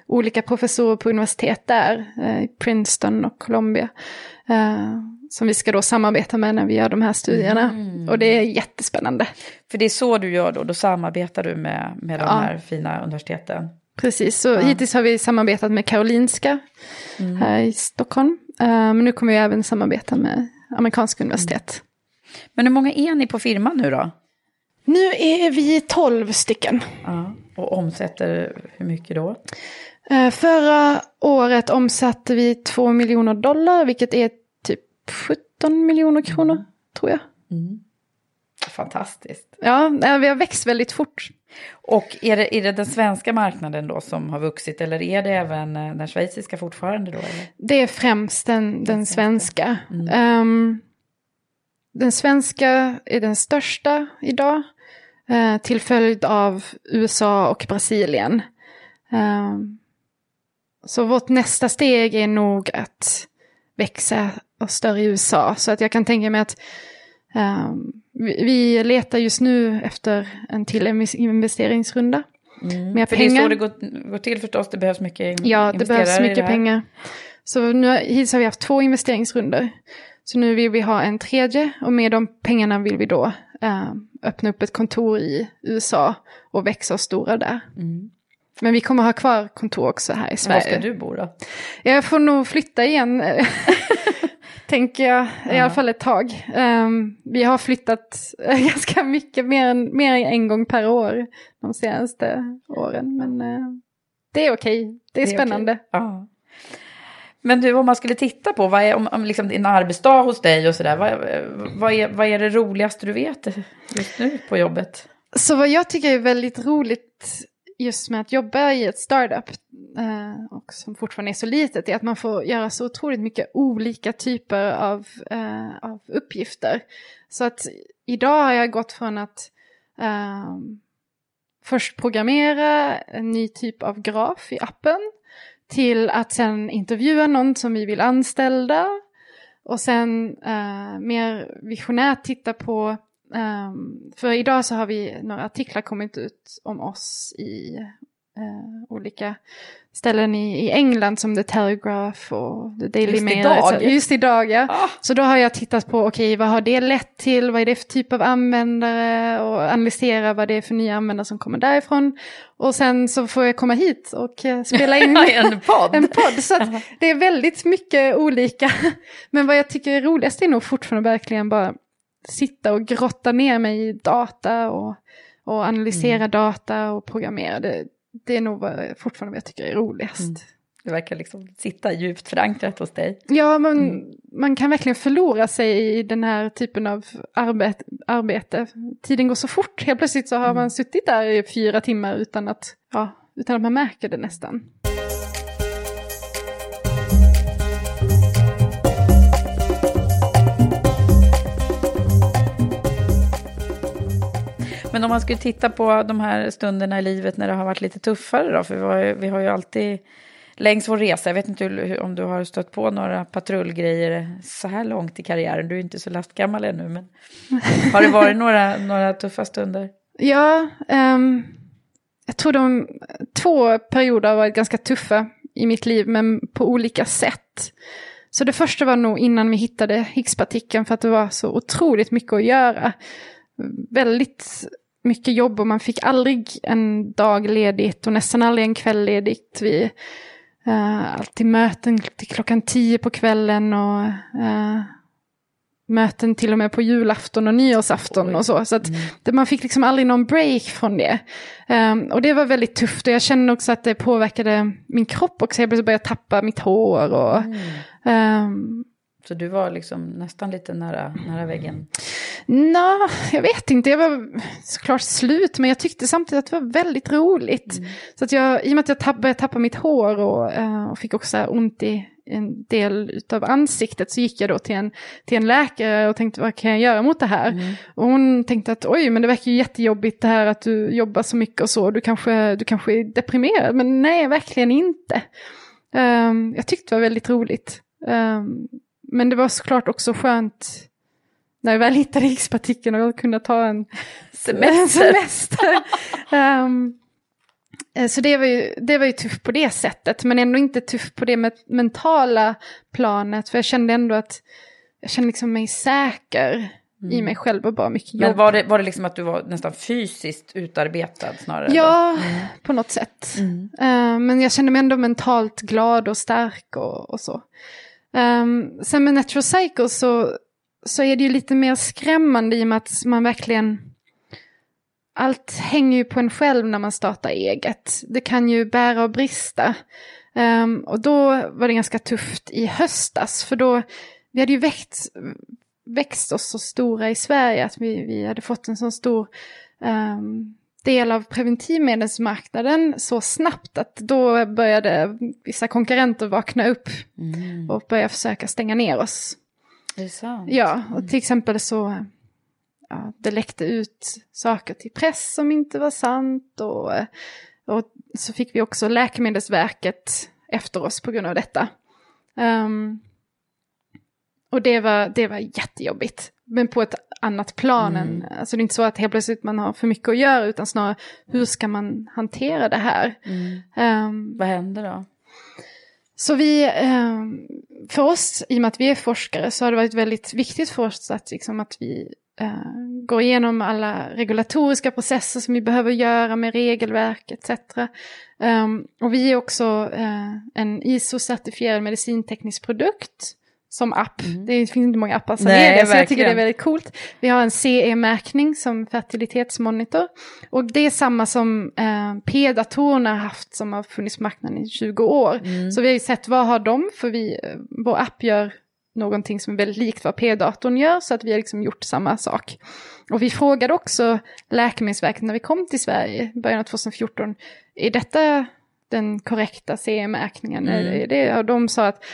olika professorer på universitet där, eh, i Princeton och Columbia. eh, som vi ska då samarbeta med när vi gör de här studierna. Mm. Och det är jättespännande. För det är så du gör då, då samarbetar du med, med de Ja. här fina universiteten? Precis, så hittills har vi samarbetat med Karolinska här i Stockholm. Eh, men nu kommer vi även samarbeta med amerikanska universitet. Men hur många är ni på firman nu då? Nu är vi 12 stycken. Ja. Och omsätter hur mycket då? Eh, Förra året omsatte vi 2 miljoner dollar, vilket är typ 17 miljoner kronor, tror jag. Fantastiskt. Ja, vi har växt väldigt fort. Och är det, är det den svenska marknaden då som har vuxit eller är det även eh, den schweiziska fortfarande då? Eller? Det är främst den, den svenska. Mm. Um, den svenska är den största idag. Uh, till följd av USA och Brasilien. Um, så vårt nästa steg är nog att växa och större i USA. Så att jag kan tänka mig att vi, vi, letar just nu efter en till investeringsrunda. Mm. Med För pengar. det är så det går, går till förstås, det behövs mycket Ja, det behövs mycket det pengar. Så nu, hittills har vi haft två investeringsrunder. Så nu vill vi ha en tredje och med de pengarna vill vi då uh, öppna upp ett kontor i USA och växa och stora där. Mm. Men vi kommer ha kvar kontor också här i Sverige. Var ska du bo då? Jag får nog flytta igen. tänker jag, i alla fall ett tag. Um, vi har flyttat ganska mycket, mer än, mer än en gång per år de senaste åren. Men uh, det är okej, okay. det är det spännande. Är okay. Men du, om man skulle titta på, vad är om, om liksom din arbetsdag hos dig och sådär, vad, vad, är, vad är det roligaste du vet just nu på jobbet? Så vad jag tycker är väldigt roligt just med att jobba i ett startup eh, och som fortfarande är så litet är att man får göra så otroligt mycket olika typer av, eh, av uppgifter. Så att idag har jag gått från att eh, först programmera en ny typ av graf i appen till att sen intervjua någon som vi vill anställa och sen eh, mer visionärt titta på Um, för idag så har vi några artiklar kommit ut om oss i uh, olika ställen i, i England som The Telegraph och The Daily Just Mail. Idag. Just idag, ja. Ah. Så då har jag tittat på, okej, okay, vad har det lett till? Vad är det för typ av användare? Och analysera vad det är för nya användare som kommer därifrån. Och sen så får jag komma hit och uh, spela in en podd. en podd. Så det är väldigt mycket olika. Men vad jag tycker är roligast är nog fortfarande verkligen bara sitta och grotta ner mig i data och, och analysera mm. data och programmera. Det, det är nog vad, fortfarande vad jag tycker är roligast. Mm. Det verkar liksom sitta djupt förankrat hos dig. Ja, man, mm. man kan verkligen förlora sig i den här typen av arbete. arbete. Tiden går så fort, helt plötsligt så har mm. man suttit där i fyra timmar utan att, ja, utan att man märker det nästan. Men om man skulle titta på de här stunderna i livet när det har varit lite tuffare då, för vi har ju, vi har ju alltid längs vår resa, jag vet inte hur, om du har stött på några patrullgrejer så här långt i karriären, du är inte så lastgammal ännu, men har det varit några, några tuffa stunder? Ja, um, jag tror de två perioder har varit ganska tuffa i mitt liv, men på olika sätt. Så det första var nog innan vi hittade Higgspartikeln för att det var så otroligt mycket att göra. Väldigt mycket jobb och man fick aldrig en dag ledigt och nästan aldrig en kväll ledigt. Vi uh, alltid möten till klockan tio på kvällen och uh, möten till och med på julafton och nyårsafton och så. Så att mm. det, man fick liksom aldrig någon break från det. Um, och det var väldigt tufft och jag kände också att det påverkade min kropp också. Jag började tappa mitt hår och mm. um, så du var liksom nästan lite nära, nära väggen? Nej, jag vet inte. Jag var såklart slut, men jag tyckte samtidigt att det var väldigt roligt. Mm. Så att jag, i och med att jag tapp, började tappa mitt hår och, uh, och fick också ont i en del av ansiktet så gick jag då till en, till en läkare och tänkte vad kan jag göra mot det här? Mm. Och hon tänkte att oj men det verkar ju jättejobbigt det här att du jobbar så mycket och så, du kanske, du kanske är deprimerad, men nej verkligen inte. Um, jag tyckte det var väldigt roligt. Um, men det var såklart också skönt när vi väl hittade X-partikeln och kunde ta en semester. semester. um, så det var, ju, det var ju tufft på det sättet, men ändå inte tufft på det med mentala planet. För jag kände ändå att jag kände liksom mig säker mm. i mig själv och bara mycket jobb. Men var det, var det liksom att du var nästan fysiskt utarbetad snarare? Ja, mm. på något sätt. Mm. Uh, men jag kände mig ändå mentalt glad och stark och, och så. Um, sen med Natural Psycho så, så är det ju lite mer skrämmande i och med att man verkligen... Allt hänger ju på en själv när man startar eget. Det kan ju bära och brista. Um, och då var det ganska tufft i höstas, för då, vi hade ju växt, växt oss så stora i Sverige, att vi, vi hade fått en så stor um, del av preventivmedelsmarknaden så snabbt att då började vissa konkurrenter vakna upp mm. och börja försöka stänga ner oss. Det är sant. Ja, och till exempel så ja, det läckte ut saker till press som inte var sant och, och så fick vi också Läkemedelsverket efter oss på grund av detta. Um, och det var, det var jättejobbigt. Men på ett annat plan. Mm. Än, alltså det är inte så att helt plötsligt man har för mycket att göra utan snarare hur ska man hantera det här. Mm. Um, Vad händer då? Så vi, um, för oss, i och med att vi är forskare, så har det varit väldigt viktigt för oss att, liksom, att vi uh, går igenom alla regulatoriska processer som vi behöver göra med regelverk etc. Um, och vi är också uh, en ISO-certifierad medicinteknisk produkt som app. Mm. Det finns inte många appar som Nej, är det, verkligen. så jag tycker det är väldigt coolt. Vi har en CE-märkning som fertilitetsmonitor. Och det är samma som eh, P-datorerna har haft som har funnits på marknaden i 20 år. Mm. Så vi har ju sett vad har de, för vi, eh, vår app gör någonting som är väldigt likt vad P-datorn gör, så att vi har liksom gjort samma sak. Och vi frågade också Läkemedelsverket när vi kom till Sverige i början av 2014, är detta den korrekta CE-märkningen? Mm. Och de sa att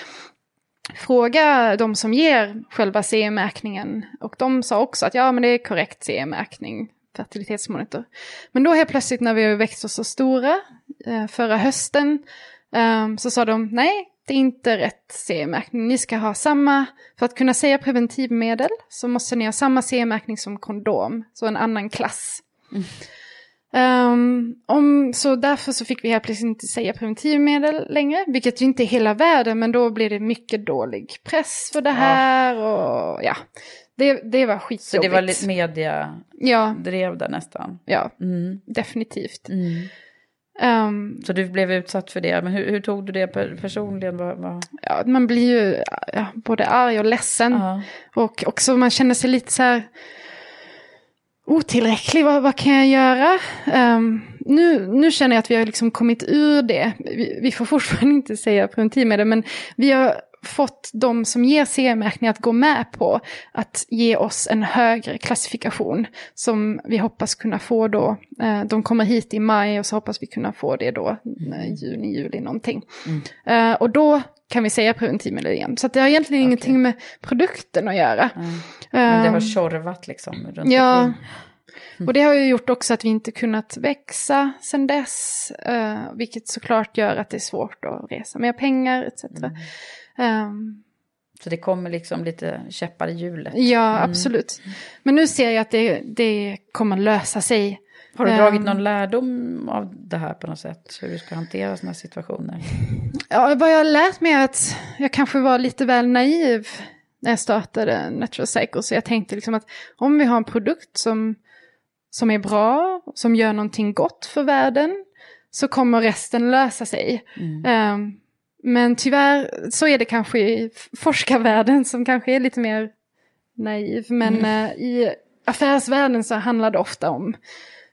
fråga de som ger själva CE-märkningen. Och de sa också att ja, men det är korrekt CE-märkning, fertilitetsmonitor. Men då helt plötsligt när vi växte så stora, eh, förra hösten, ehm, så sa de nej, det är inte rätt CE-märkning. Ni ska ha samma, för att kunna säga preventivmedel så måste ni ha samma CE-märkning som kondom, så en annan klass. Mm. Um, om, så därför så fick vi helt plötsligt inte säga preventivmedel längre, vilket ju inte är hela världen, men då blir det mycket dålig press för det här och ja. Det, det var skitjobbigt. Så det var lite media ja. drev det nästan? Ja, mm. definitivt. Mm. Um, så du blev utsatt för det, men hur, hur tog du det personligen? Var, var... Ja, man blir ju ja, både arg och ledsen. Uh -huh. Och också man känner sig lite så här otillräcklig, vad, vad kan jag göra? Um, nu, nu känner jag att vi har liksom kommit ur det. Vi, vi får fortfarande inte säga preventivmedel, men vi har fått de som ger CE-märkning att gå med på att ge oss en högre klassifikation som vi hoppas kunna få då. Uh, de kommer hit i maj och så hoppas vi kunna få det då uh, juni, juli någonting. Mm. Uh, och då kan vi säga preventivmedel igen. Så det har egentligen okay. ingenting med produkten att göra. Mm. Men det har tjorvat liksom runt Ja. Mm. Och det har ju gjort också att vi inte kunnat växa sedan dess. Uh, vilket såklart gör att det är svårt att resa mer pengar etc. Mm. Um, så det kommer liksom lite käppar i hjulet? Ja, mm. absolut. Men nu ser jag att det, det kommer lösa sig. Har du dragit ehm. någon lärdom av det här på något sätt? Hur du ska hantera sådana situationer? Ja, vad jag har lärt mig är att jag kanske var lite väl naiv när jag startade Natural Cycle. Så jag tänkte liksom att om vi har en produkt som, som är bra, som gör någonting gott för världen, så kommer resten lösa sig. Mm. Um, men tyvärr så är det kanske i forskarvärlden som kanske är lite mer naiv. Men mm. uh, i affärsvärlden så handlar det ofta om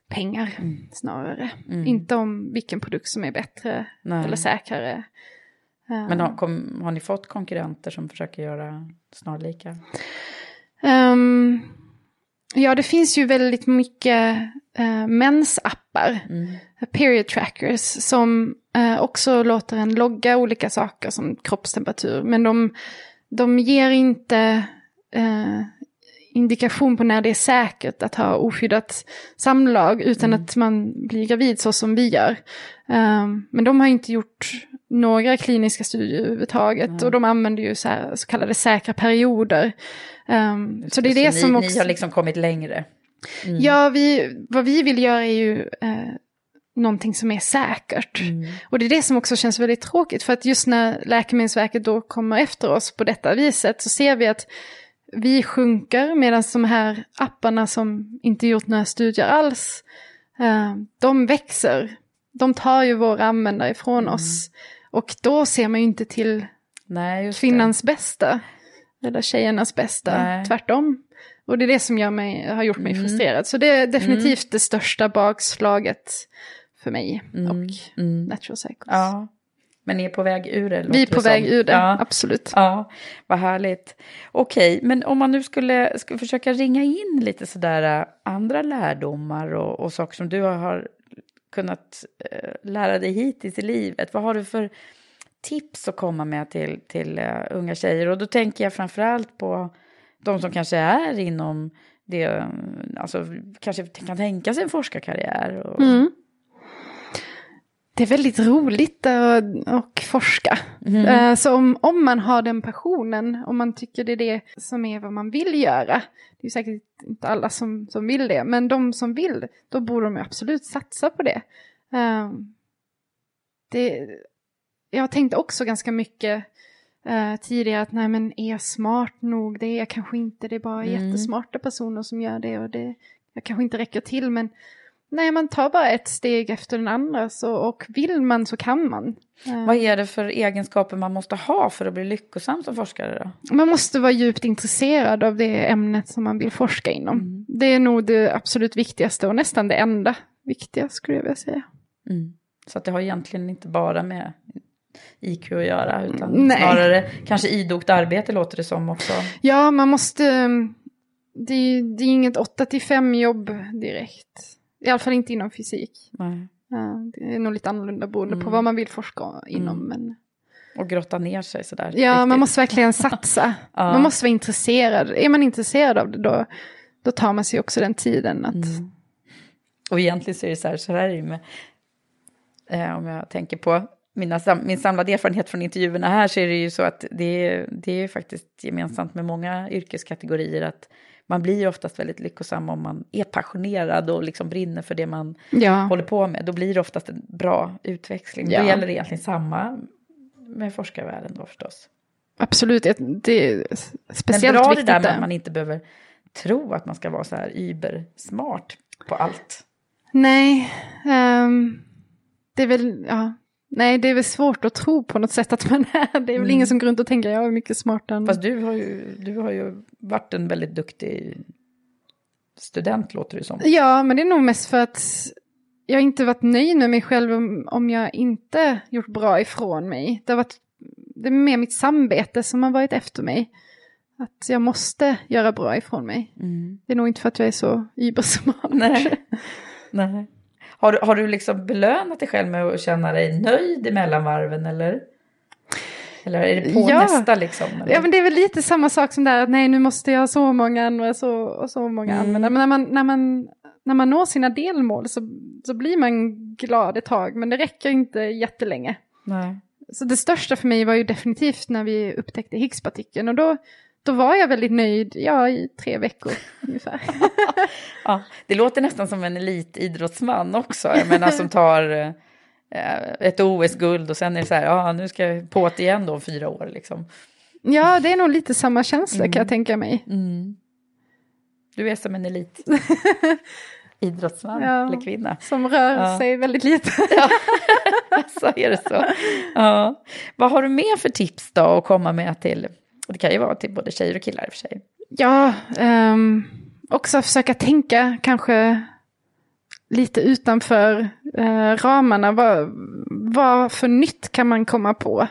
pengar mm. snarare. Mm. Inte om vilken produkt som är bättre Nej. eller säkrare. Men har, kom, har, ni fått konkurrenter som försöker göra snarlika? Um, ja, det finns ju väldigt mycket uh, mensappar, mm. period trackers, som uh, också låter en logga olika saker som kroppstemperatur. Men de, de ger inte uh, indikation på när det är säkert att ha oskyddat samlag utan mm. att man blir gravid så som vi gör. Um, men de har inte gjort några kliniska studier överhuvudtaget mm. och de använder ju så, här, så kallade säkra perioder. Um, så det är det ni, som också... Ni har liksom kommit längre? Mm. Ja, vi, vad vi vill göra är ju eh, någonting som är säkert. Mm. Och det är det som också känns väldigt tråkigt för att just när Läkemedelsverket då kommer efter oss på detta viset så ser vi att vi sjunker medan de här apparna som inte gjort några studier alls, eh, de växer. De tar ju våra användare ifrån mm. oss. Och då ser man ju inte till Nej, kvinnans det. bästa. Eller tjejernas bästa, Nej. tvärtom. Och det är det som gör mig, har gjort mig mm. frustrerad. Så det är definitivt mm. det största bakslaget för mig mm. och mm. Natural Cycles. Ja. Men ni är på väg ur det? Vi är på väg som. ur det, ja. absolut. Ja, vad härligt. Okej, men om man nu skulle, skulle försöka ringa in lite sådär äh, andra lärdomar och, och saker som du har kunnat äh, lära dig hittills i livet. Vad har du för tips att komma med till, till uh, unga tjejer? Och då tänker jag framförallt på de som kanske är inom det, alltså kanske kan tänka sig en forskarkarriär. Och... Mm. Det är väldigt roligt att forska. Mm. Så om, om man har den passionen, om man tycker det är det som är vad man vill göra, det är säkert inte alla som, som vill det, men de som vill, då borde de absolut satsa på det. det jag tänkte också ganska mycket uh, tidigare att nej men är jag smart nog? Det är jag kanske inte, det är bara mm. jättesmarta personer som gör det och det jag kanske inte räcker till men nej man tar bara ett steg efter den andra så, och vill man så kan man. Uh, Vad är det för egenskaper man måste ha för att bli lyckosam som forskare då? Man måste vara djupt intresserad av det ämnet som man vill forska inom. Mm. Det är nog det absolut viktigaste och nästan det enda viktiga skulle jag vilja säga. Mm. Så att det har egentligen inte bara med IQ att göra, utan Nej. snarare kanske idogt arbete låter det som också. Ja, man måste, det, det är inget 8 till 5 jobb direkt. I alla fall inte inom fysik. Nej. Det är nog lite annorlunda beroende mm. på vad man vill forska inom. Mm. Men... Och grotta ner sig sådär. Ja, riktigt. man måste verkligen satsa. ja. Man måste vara intresserad. Är man intresserad av det då, då tar man sig också den tiden att... Mm. Och egentligen så är det så här, så här är det med, eh, om jag tänker på mina, min samlade erfarenhet från intervjuerna här så är det ju så att det, det är faktiskt gemensamt med många yrkeskategorier att man blir oftast väldigt lyckosam om man är passionerad och liksom brinner för det man ja. håller på med. Då blir det oftast en bra utväxling. Ja. Då gäller det egentligen samma med forskarvärlden då förstås. Absolut, det är speciellt Men bra viktigt. det där med att man inte behöver tro att man ska vara så här übersmart på allt. Nej, um, det är väl, ja, Nej, det är väl svårt att tro på något sätt att man är. Det är väl mm. ingen som går runt och tänker jag är mycket smartare än... Fast du har, ju, du har ju varit en väldigt duktig student låter det som. Ja, men det är nog mest för att jag inte varit nöjd med mig själv om, om jag inte gjort bra ifrån mig. Det har varit det är mer mitt samvete som har varit efter mig. Att jag måste göra bra ifrån mig. Mm. Det är nog inte för att jag är så übersmart. Nej. Nej. Har, du, har du liksom belönat dig själv med att känna dig nöjd i mellanvarven eller? Eller är det på ja. nästa liksom? Eller? Ja men det är väl lite samma sak som där att nej nu måste jag ha så många andra så, och så många mm. användare. Men när man, när, man, när man når sina delmål så, så blir man glad ett tag men det räcker inte jättelänge. Nej. Så det största för mig var ju definitivt när vi upptäckte Higgspartikeln och då då var jag väldigt nöjd, ja i tre veckor ungefär. ja, det låter nästan som en elitidrottsman också, jag menar som tar eh, ett OS-guld och sen är det så här, ja nu ska jag på det igen då om fyra år liksom. Ja, det är nog lite samma känsla mm. kan jag tänka mig. Mm. Du är som en elit. idrottsman ja, eller kvinna. Som rör ja. sig väldigt lite. ja, så är det så. Ja. Vad har du mer för tips då att komma med till det kan ju vara till både tjejer och killar i och för sig. Ja, um, också försöka tänka kanske lite utanför uh, ramarna. Vad, vad för nytt kan man komma på?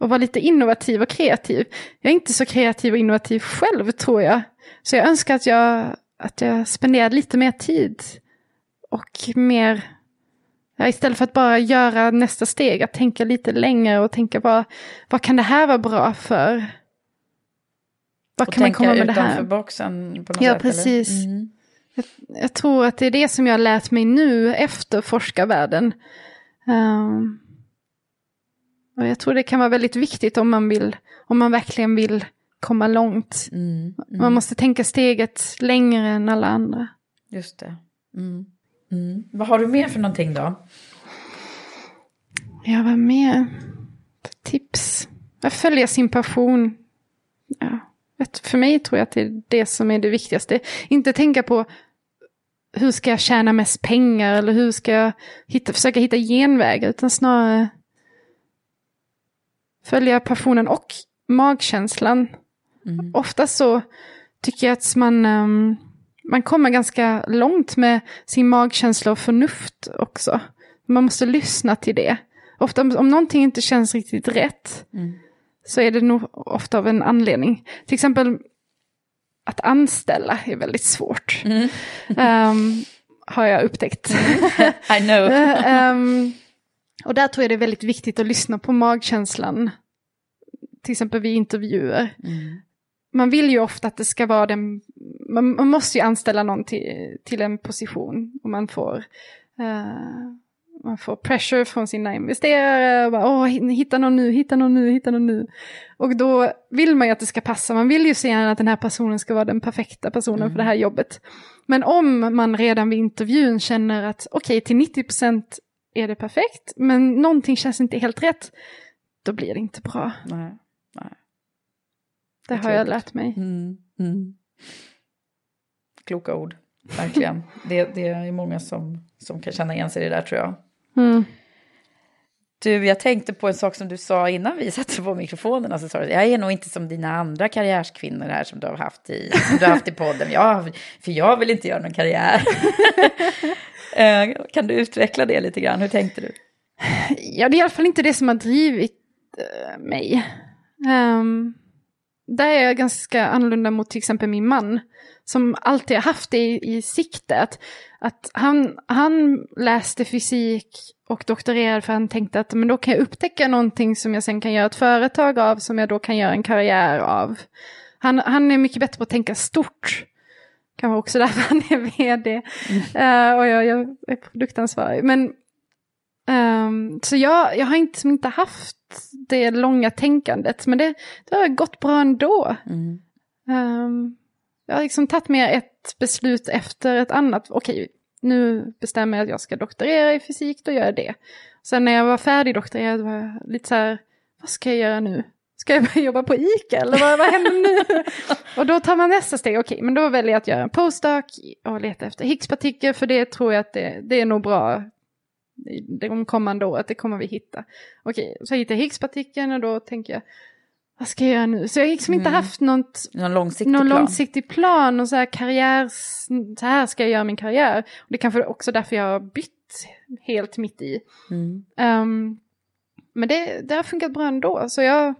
Och vara lite innovativ och kreativ. Jag är inte så kreativ och innovativ själv tror jag. Så jag önskar att jag, att jag spenderade lite mer tid. Och mer, ja, istället för att bara göra nästa steg, att tänka lite längre och tänka vad, vad kan det här vara bra för? Vad kan man komma med det här? boxen på något ja, sätt? precis. Mm. Jag, jag, tror att det är det som jag har lärt mig nu efter forskarvärlden. Um, och jag tror det kan vara väldigt viktigt om man, vill, om man verkligen vill komma långt. Mm, mm. Man måste tänka steget längre än alla andra. Just det. Mm. Mm. Vad har du mer för någonting då? Ja, vad mer? Tips? Att följa sin passion. Ja. För mig tror jag att det är det som är det viktigaste. Inte tänka på hur ska jag tjäna mest pengar eller hur ska jag hitta, försöka hitta genvägar utan snarare följa passionen och magkänslan. Mm. Ofta så tycker jag att man, um, man kommer ganska långt med sin magkänsla och förnuft också. Man måste lyssna till det. Ofta om, om någonting inte känns riktigt rätt Mm. Så är det nog ofta av en anledning. Till exempel att anställa är väldigt svårt. Mm. Ehm, har jag upptäckt. I know. Ehm, och där tror jag det är väldigt viktigt att lyssna på magkänslan. Till exempel vid intervjuer. Mm. Man vill ju ofta att det ska vara den, man, man måste ju anställa någon till, till en position. Och man får, eh, man får pressure från sina investerare. Och bara, Åh, hitta någon nu, hitta någon nu, hitta någon nu. Och då vill man ju att det ska passa. Man vill ju se att den här personen ska vara den perfekta personen för det här jobbet. Men om man redan vid intervjun känner att okej, till 90% är det perfekt, men någonting känns inte helt rätt, då blir det inte bra. Nej. Nej. Det har jag lärt mig. Mm. Mm. Kloka ord, verkligen. det, det är många som, som kan känna igen sig i det där tror jag. Mm. Du, jag tänkte på en sak som du sa innan vi satte på mikrofonerna. Så sa du, jag är nog inte som dina andra karriärskvinnor här som du har haft i, du har haft i podden. Jag, för jag vill inte göra någon karriär. Eh, kan du utveckla det lite grann? Hur tänkte du? Ja, det är i alla fall inte det som har drivit eh, mig. Um, där är jag ganska annorlunda mot till exempel min man. Som alltid har haft det i, i sikte. Att, han, han läste fysik och doktorerade för han tänkte att men då kan jag upptäcka någonting som jag sen kan göra ett företag av. Som jag då kan göra en karriär av. Han, han är mycket bättre på att tänka stort. Kanske också därför han är vd. Eh, och jag, jag är produktansvarig. Men Ehm, så jag, jag har inte, inte haft det långa tänkandet, men det, det har gått bra ändå. Ehm, jag har liksom tagit mer ett beslut efter ett annat. Okej, nu bestämmer jag att jag ska doktorera i fysik, då gör jag det. Sen när jag var färdig doktorerad var jag lite så här, vad ska jag göra nu? Ska jag börja jobba på ICA eller vad, vad händer nu? och då tar man nästa steg, okej, men då väljer jag att göra en postdoc och leta efter Higgspartikel, för det tror jag att det, det är nog bra de kommande året, det kommer vi hitta. Okej, så hittar jag Higgspartikeln och då tänker jag, vad ska jag göra nu? Så jag har liksom inte Mm. haft något, Någon långsiktig någon plan? långsiktig plan och så här karriär, så här ska jag göra min karriär. Och det är kanske också därför jag har bytt helt mitt i. Mm. Ehm, men det, det har funkat bra ändå, så jag,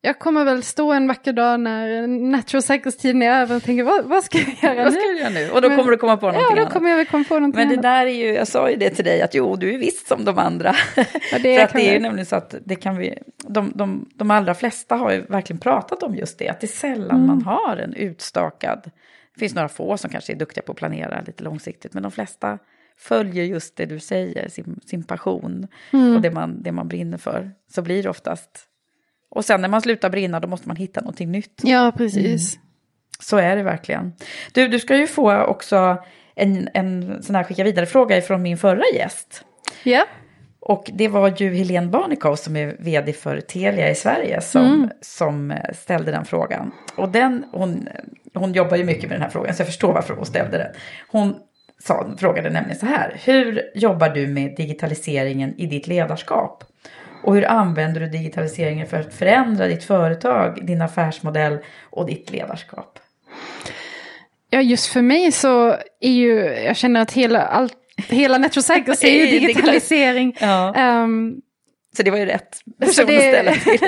jag kommer väl stå en vacker dag när natural cycles-tiden är över och tänka, vad, vad ska jag göra Vad nu? ska du göra nu? Och då Men- kommer du komma på någonting Ja, då annat. kommer jag väl komma på någonting Men det annat. där är ju, jag sa ju det till dig, att jo, du är visst som de andra. Ja, det För att det är ju jag. nämligen så att det kan vi, de, de, de allra flesta har ju verkligen pratat om just det, att det är sällan Mm. man har en utstakad, det finns några få som kanske är duktiga på att planera lite långsiktigt, men de flesta följer just det du säger, sin, sin passion Mm. och det man, det man brinner för. Så blir det oftast. Och sen när man slutar brinna, då måste man hitta någonting nytt. Ja, precis. Så är det verkligen. Du, du ska ju få också en, en sån här skicka vidare-fråga från min förra gäst. Ja. Och det var ju Helene Barnekow som är vd för Telia i Sverige som, Mm. som ställde den frågan. Och den, hon, hon jobbar ju mycket med den här frågan så jag förstår varför hon ställde den. Hon sa, frågade nämligen så här, hur jobbar du med digitaliseringen i ditt ledarskap? Och hur använder du digitaliseringen för att förändra ditt företag, din affärsmodell och ditt ledarskap? Ja, just för mig så är ju, jag känner att hela, allt, hela Natural Cycles är ju Det digitalisering. Ja. Ehm, Så det var ju rätt så person att ställa till.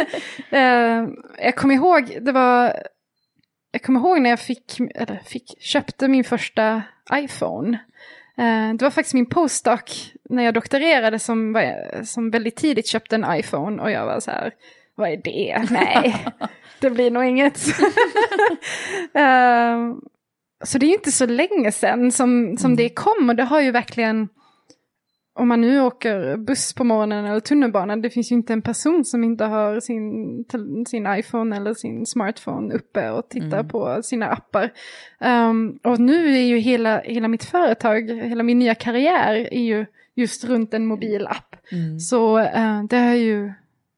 Eh, jag kommer ihåg, det var, jag kommer ihåg när jag fick, eller fick, köpte min första iPhone. Eh, det var faktiskt min postdoc när jag doktorerade som, var- som väldigt tidigt köpte en iPhone och jag var så här, vad är det? Nej, det blir nog inget. Eh, så det är ju inte så länge sedan som, som det kom och det har ju verkligen, om man nu åker buss på morgonen eller tunnelbana, det finns ju inte en person som inte har sin, sin iPhone eller sin smartphone uppe och tittar Mm. på sina appar. Um, och nu är ju hela, hela mitt företag, hela min nya karriär är ju just runt en mobilapp. Mm. Så eh, det har ju,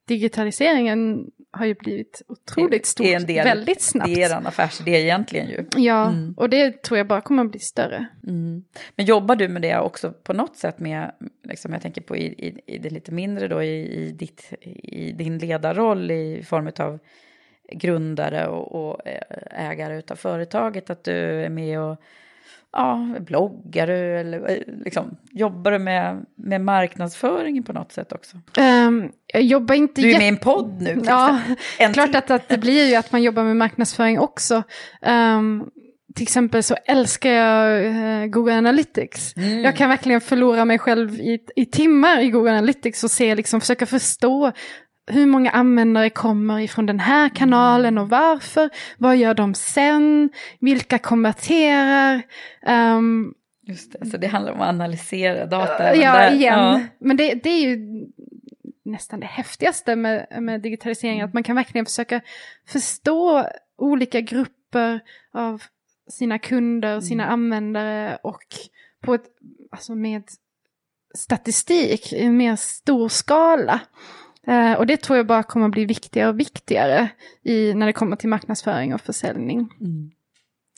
digitaliseringen har ju blivit otroligt stort, Det är en del, väldigt snabbt. Det är er affärsidé egentligen ju. Ja, Mm. och det tror jag bara kommer att bli större. Mm. Men jobbar du med det också på något sätt med, liksom jag tänker på i, i, i det lite mindre då, i, i, ditt, i din ledarroll i form av grundare och, och eh, ägare av företaget, att du är med och ja, bloggar du eller eh, liksom, jobbar du med, med marknadsföringen på något sätt också? Um, jag jobbar inte... Du är med i en podd nu. Ja, klart att, att det blir ju att man jobbar med marknadsföring också. Um, till exempel så älskar jag eh, Google Analytics. Mm. Jag kan verkligen förlora mig själv i, i timmar i Google Analytics och se, liksom, försöka förstå hur många användare kommer ifrån den här kanalen och varför. Vad gör de sen? Vilka konverterar? Um, Just det, så det handlar om att analysera data. Ja, där. igen. Ja. Men det, det är ju nästan det häftigaste med, med digitalisering, att man kan verkligen försöka förstå olika grupper av sina kunder, sina användare och på ett, alltså med statistik i en mer stor skala. Eh, och det tror jag bara kommer att bli viktigare och viktigare i, när det kommer till marknadsföring och försäljning.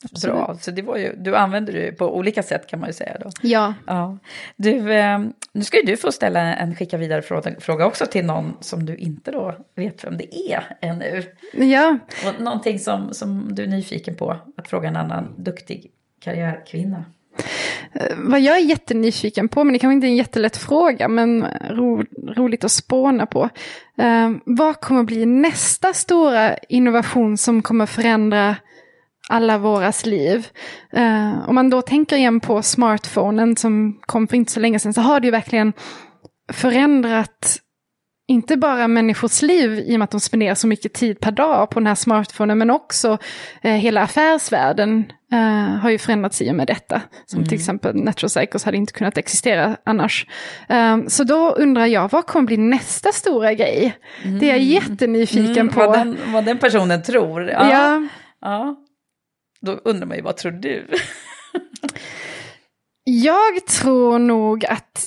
Absolut. Bra, så det var ju, du använder det på olika sätt kan man ju säga då. Ja. Ja. Du, eh, nu ska ju du få ställa en skicka vidare fråga, fråga också till någon som du inte då vet vem det är ännu. Ja. Och någonting som, som du är nyfiken på att fråga en annan duktig karriärkvinna. Eh, vad jag är jättenyfiken på, men det kanske inte är en jättelätt fråga, men ro, roligt att spåna på. Eh, vad kommer bli nästa stora innovation som kommer förändra alla våras liv? Eh, om man då tänker igen på smartphonen som kom för inte så länge sedan, så har det ju verkligen förändrat inte bara människors liv i och med att de spenderar så mycket tid per dag på den här smartphonen, men också eh, hela affärsvärlden eh, har ju förändrats i och med detta. Som Mm. till exempel Natural Cycles hade inte kunnat existera annars. Um, så då undrar jag, vad kommer bli nästa stora grej? Det är jag jättenyfiken Mm, på. vad, den, vad den personen tror. Ja. Ja. ja. Då undrar man ju, vad tror du? Jag tror nog att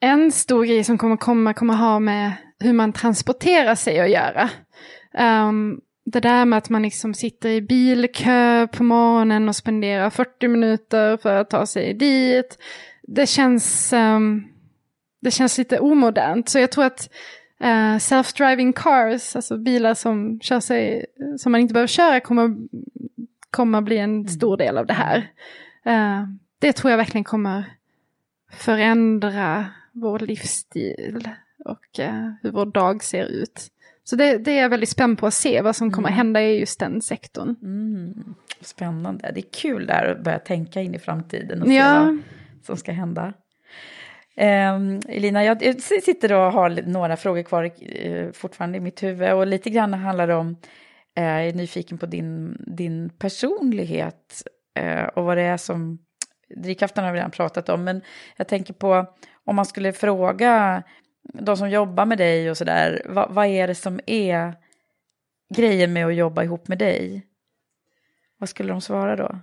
en stor grej som kommer komma kommer ha med hur man transporterar sig att göra. Um, det där med att man liksom sitter i bilkö på morgonen och spenderar 40 minuter för att ta sig dit. Det känns, ehm, det känns lite omodernt. Så jag tror att eh, self-driving cars, alltså bilar som, kör sig, som man inte behöver köra, kommer, kommer bli en stor del av det här. Eh, det tror jag verkligen kommer förändra vår livsstil och eh, hur vår dag ser ut. Så det, det är jag väldigt spänd på att se vad som kommer hända i just den sektorn. Mm, spännande. Det är kul där att börja tänka in i framtiden och se Ja. vad som ska hända. Um, Elina, jag, sitter och har några frågor kvar eh, fortfarande i mitt huvud och lite grann handlar det om, eh, jag är nyfiken på din, din personlighet eh, och vad det är som, drivkraften har vi redan pratat om, men jag tänker på om man skulle fråga de som jobbar med dig och sådär, vad, vad är det som är grejen med att jobba ihop med dig? Vad skulle de svara då?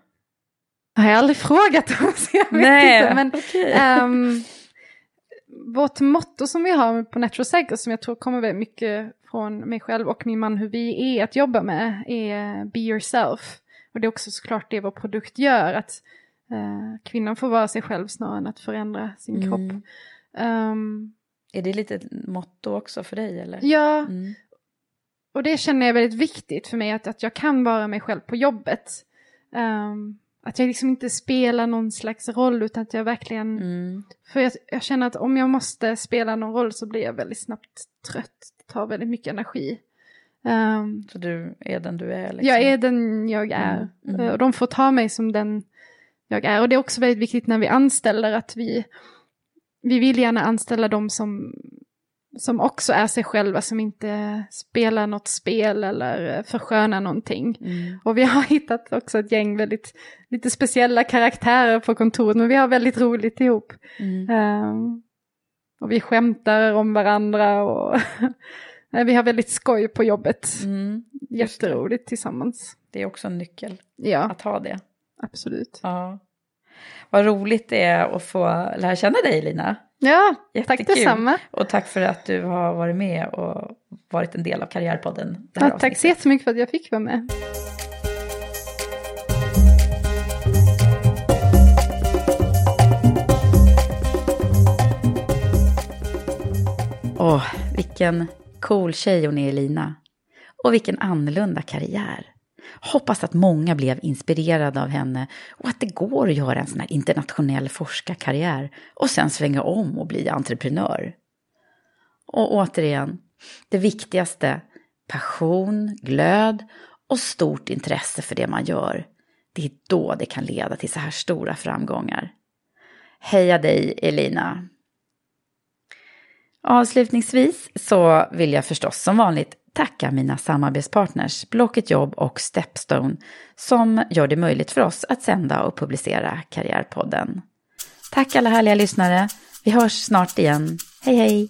Jag har aldrig frågat dem, så jag vet Nej, inte. Men, okej. ehm, vårt motto som vi har på Natural Cycles, som jag tror kommer väldigt mycket från mig själv och min man, hur vi är att jobba med, är Be Yourself. Och det är också såklart det vår produkt gör, att eh, kvinnan får vara sig själv snarare än att förändra sin Mm. kropp. Ehm, Är det lite ett motto också för dig eller? Ja, Mm. och det känner jag är väldigt viktigt för mig, att, att jag kan vara mig själv på jobbet. Ehm, att jag liksom inte spelar någon slags roll, utan att jag verkligen... Mm. För jag, jag känner att om jag måste spela någon roll så blir jag väldigt snabbt trött. Det tar väldigt mycket energi. Ehm, Så du är den du är? Liksom. jag är den jag är. Mm, mm. Eh, Och de får ta mig som den jag är. Och det är också väldigt viktigt när vi anställer att vi, vi vill gärna anställa de som, som också är sig själva, som inte spelar något spel eller förskönar någonting. Mm. Och vi har hittat också ett gäng väldigt lite speciella karaktärer på kontoret, men vi har väldigt roligt ihop. Mm. Ehm, och vi skämtar om varandra och vi har väldigt skoj på jobbet. Mm. Jätteroligt tillsammans. Det är också en nyckel Ja, att ha det. absolut. Ja. Vad roligt det är att få lära känna dig Lina. Ja, tack Jättekul. detsamma. Och tack för att du har varit med och varit en del av Karriärpodden. Ja, tack så jättemycket för att jag fick vara med. Åh, vilken cool tjej hon är Elina. Och vilken annorlunda karriär. Hoppas att många blev inspirerade av henne och att det går att göra en sån här internationell forskarkarriär och sen svänga om och bli entreprenör. Och återigen, det viktigaste, passion, glöd och stort intresse för det man gör. Det är då det kan leda till så här stora framgångar. Heja dig, Elina! Avslutningsvis så vill jag förstås som vanligt tacka mina samarbetspartners Blocket Jobb och Stepstone som gör det möjligt för oss att sända och publicera Karriärpodden. Tack alla härliga lyssnare. Vi hörs snart igen. Hej hej!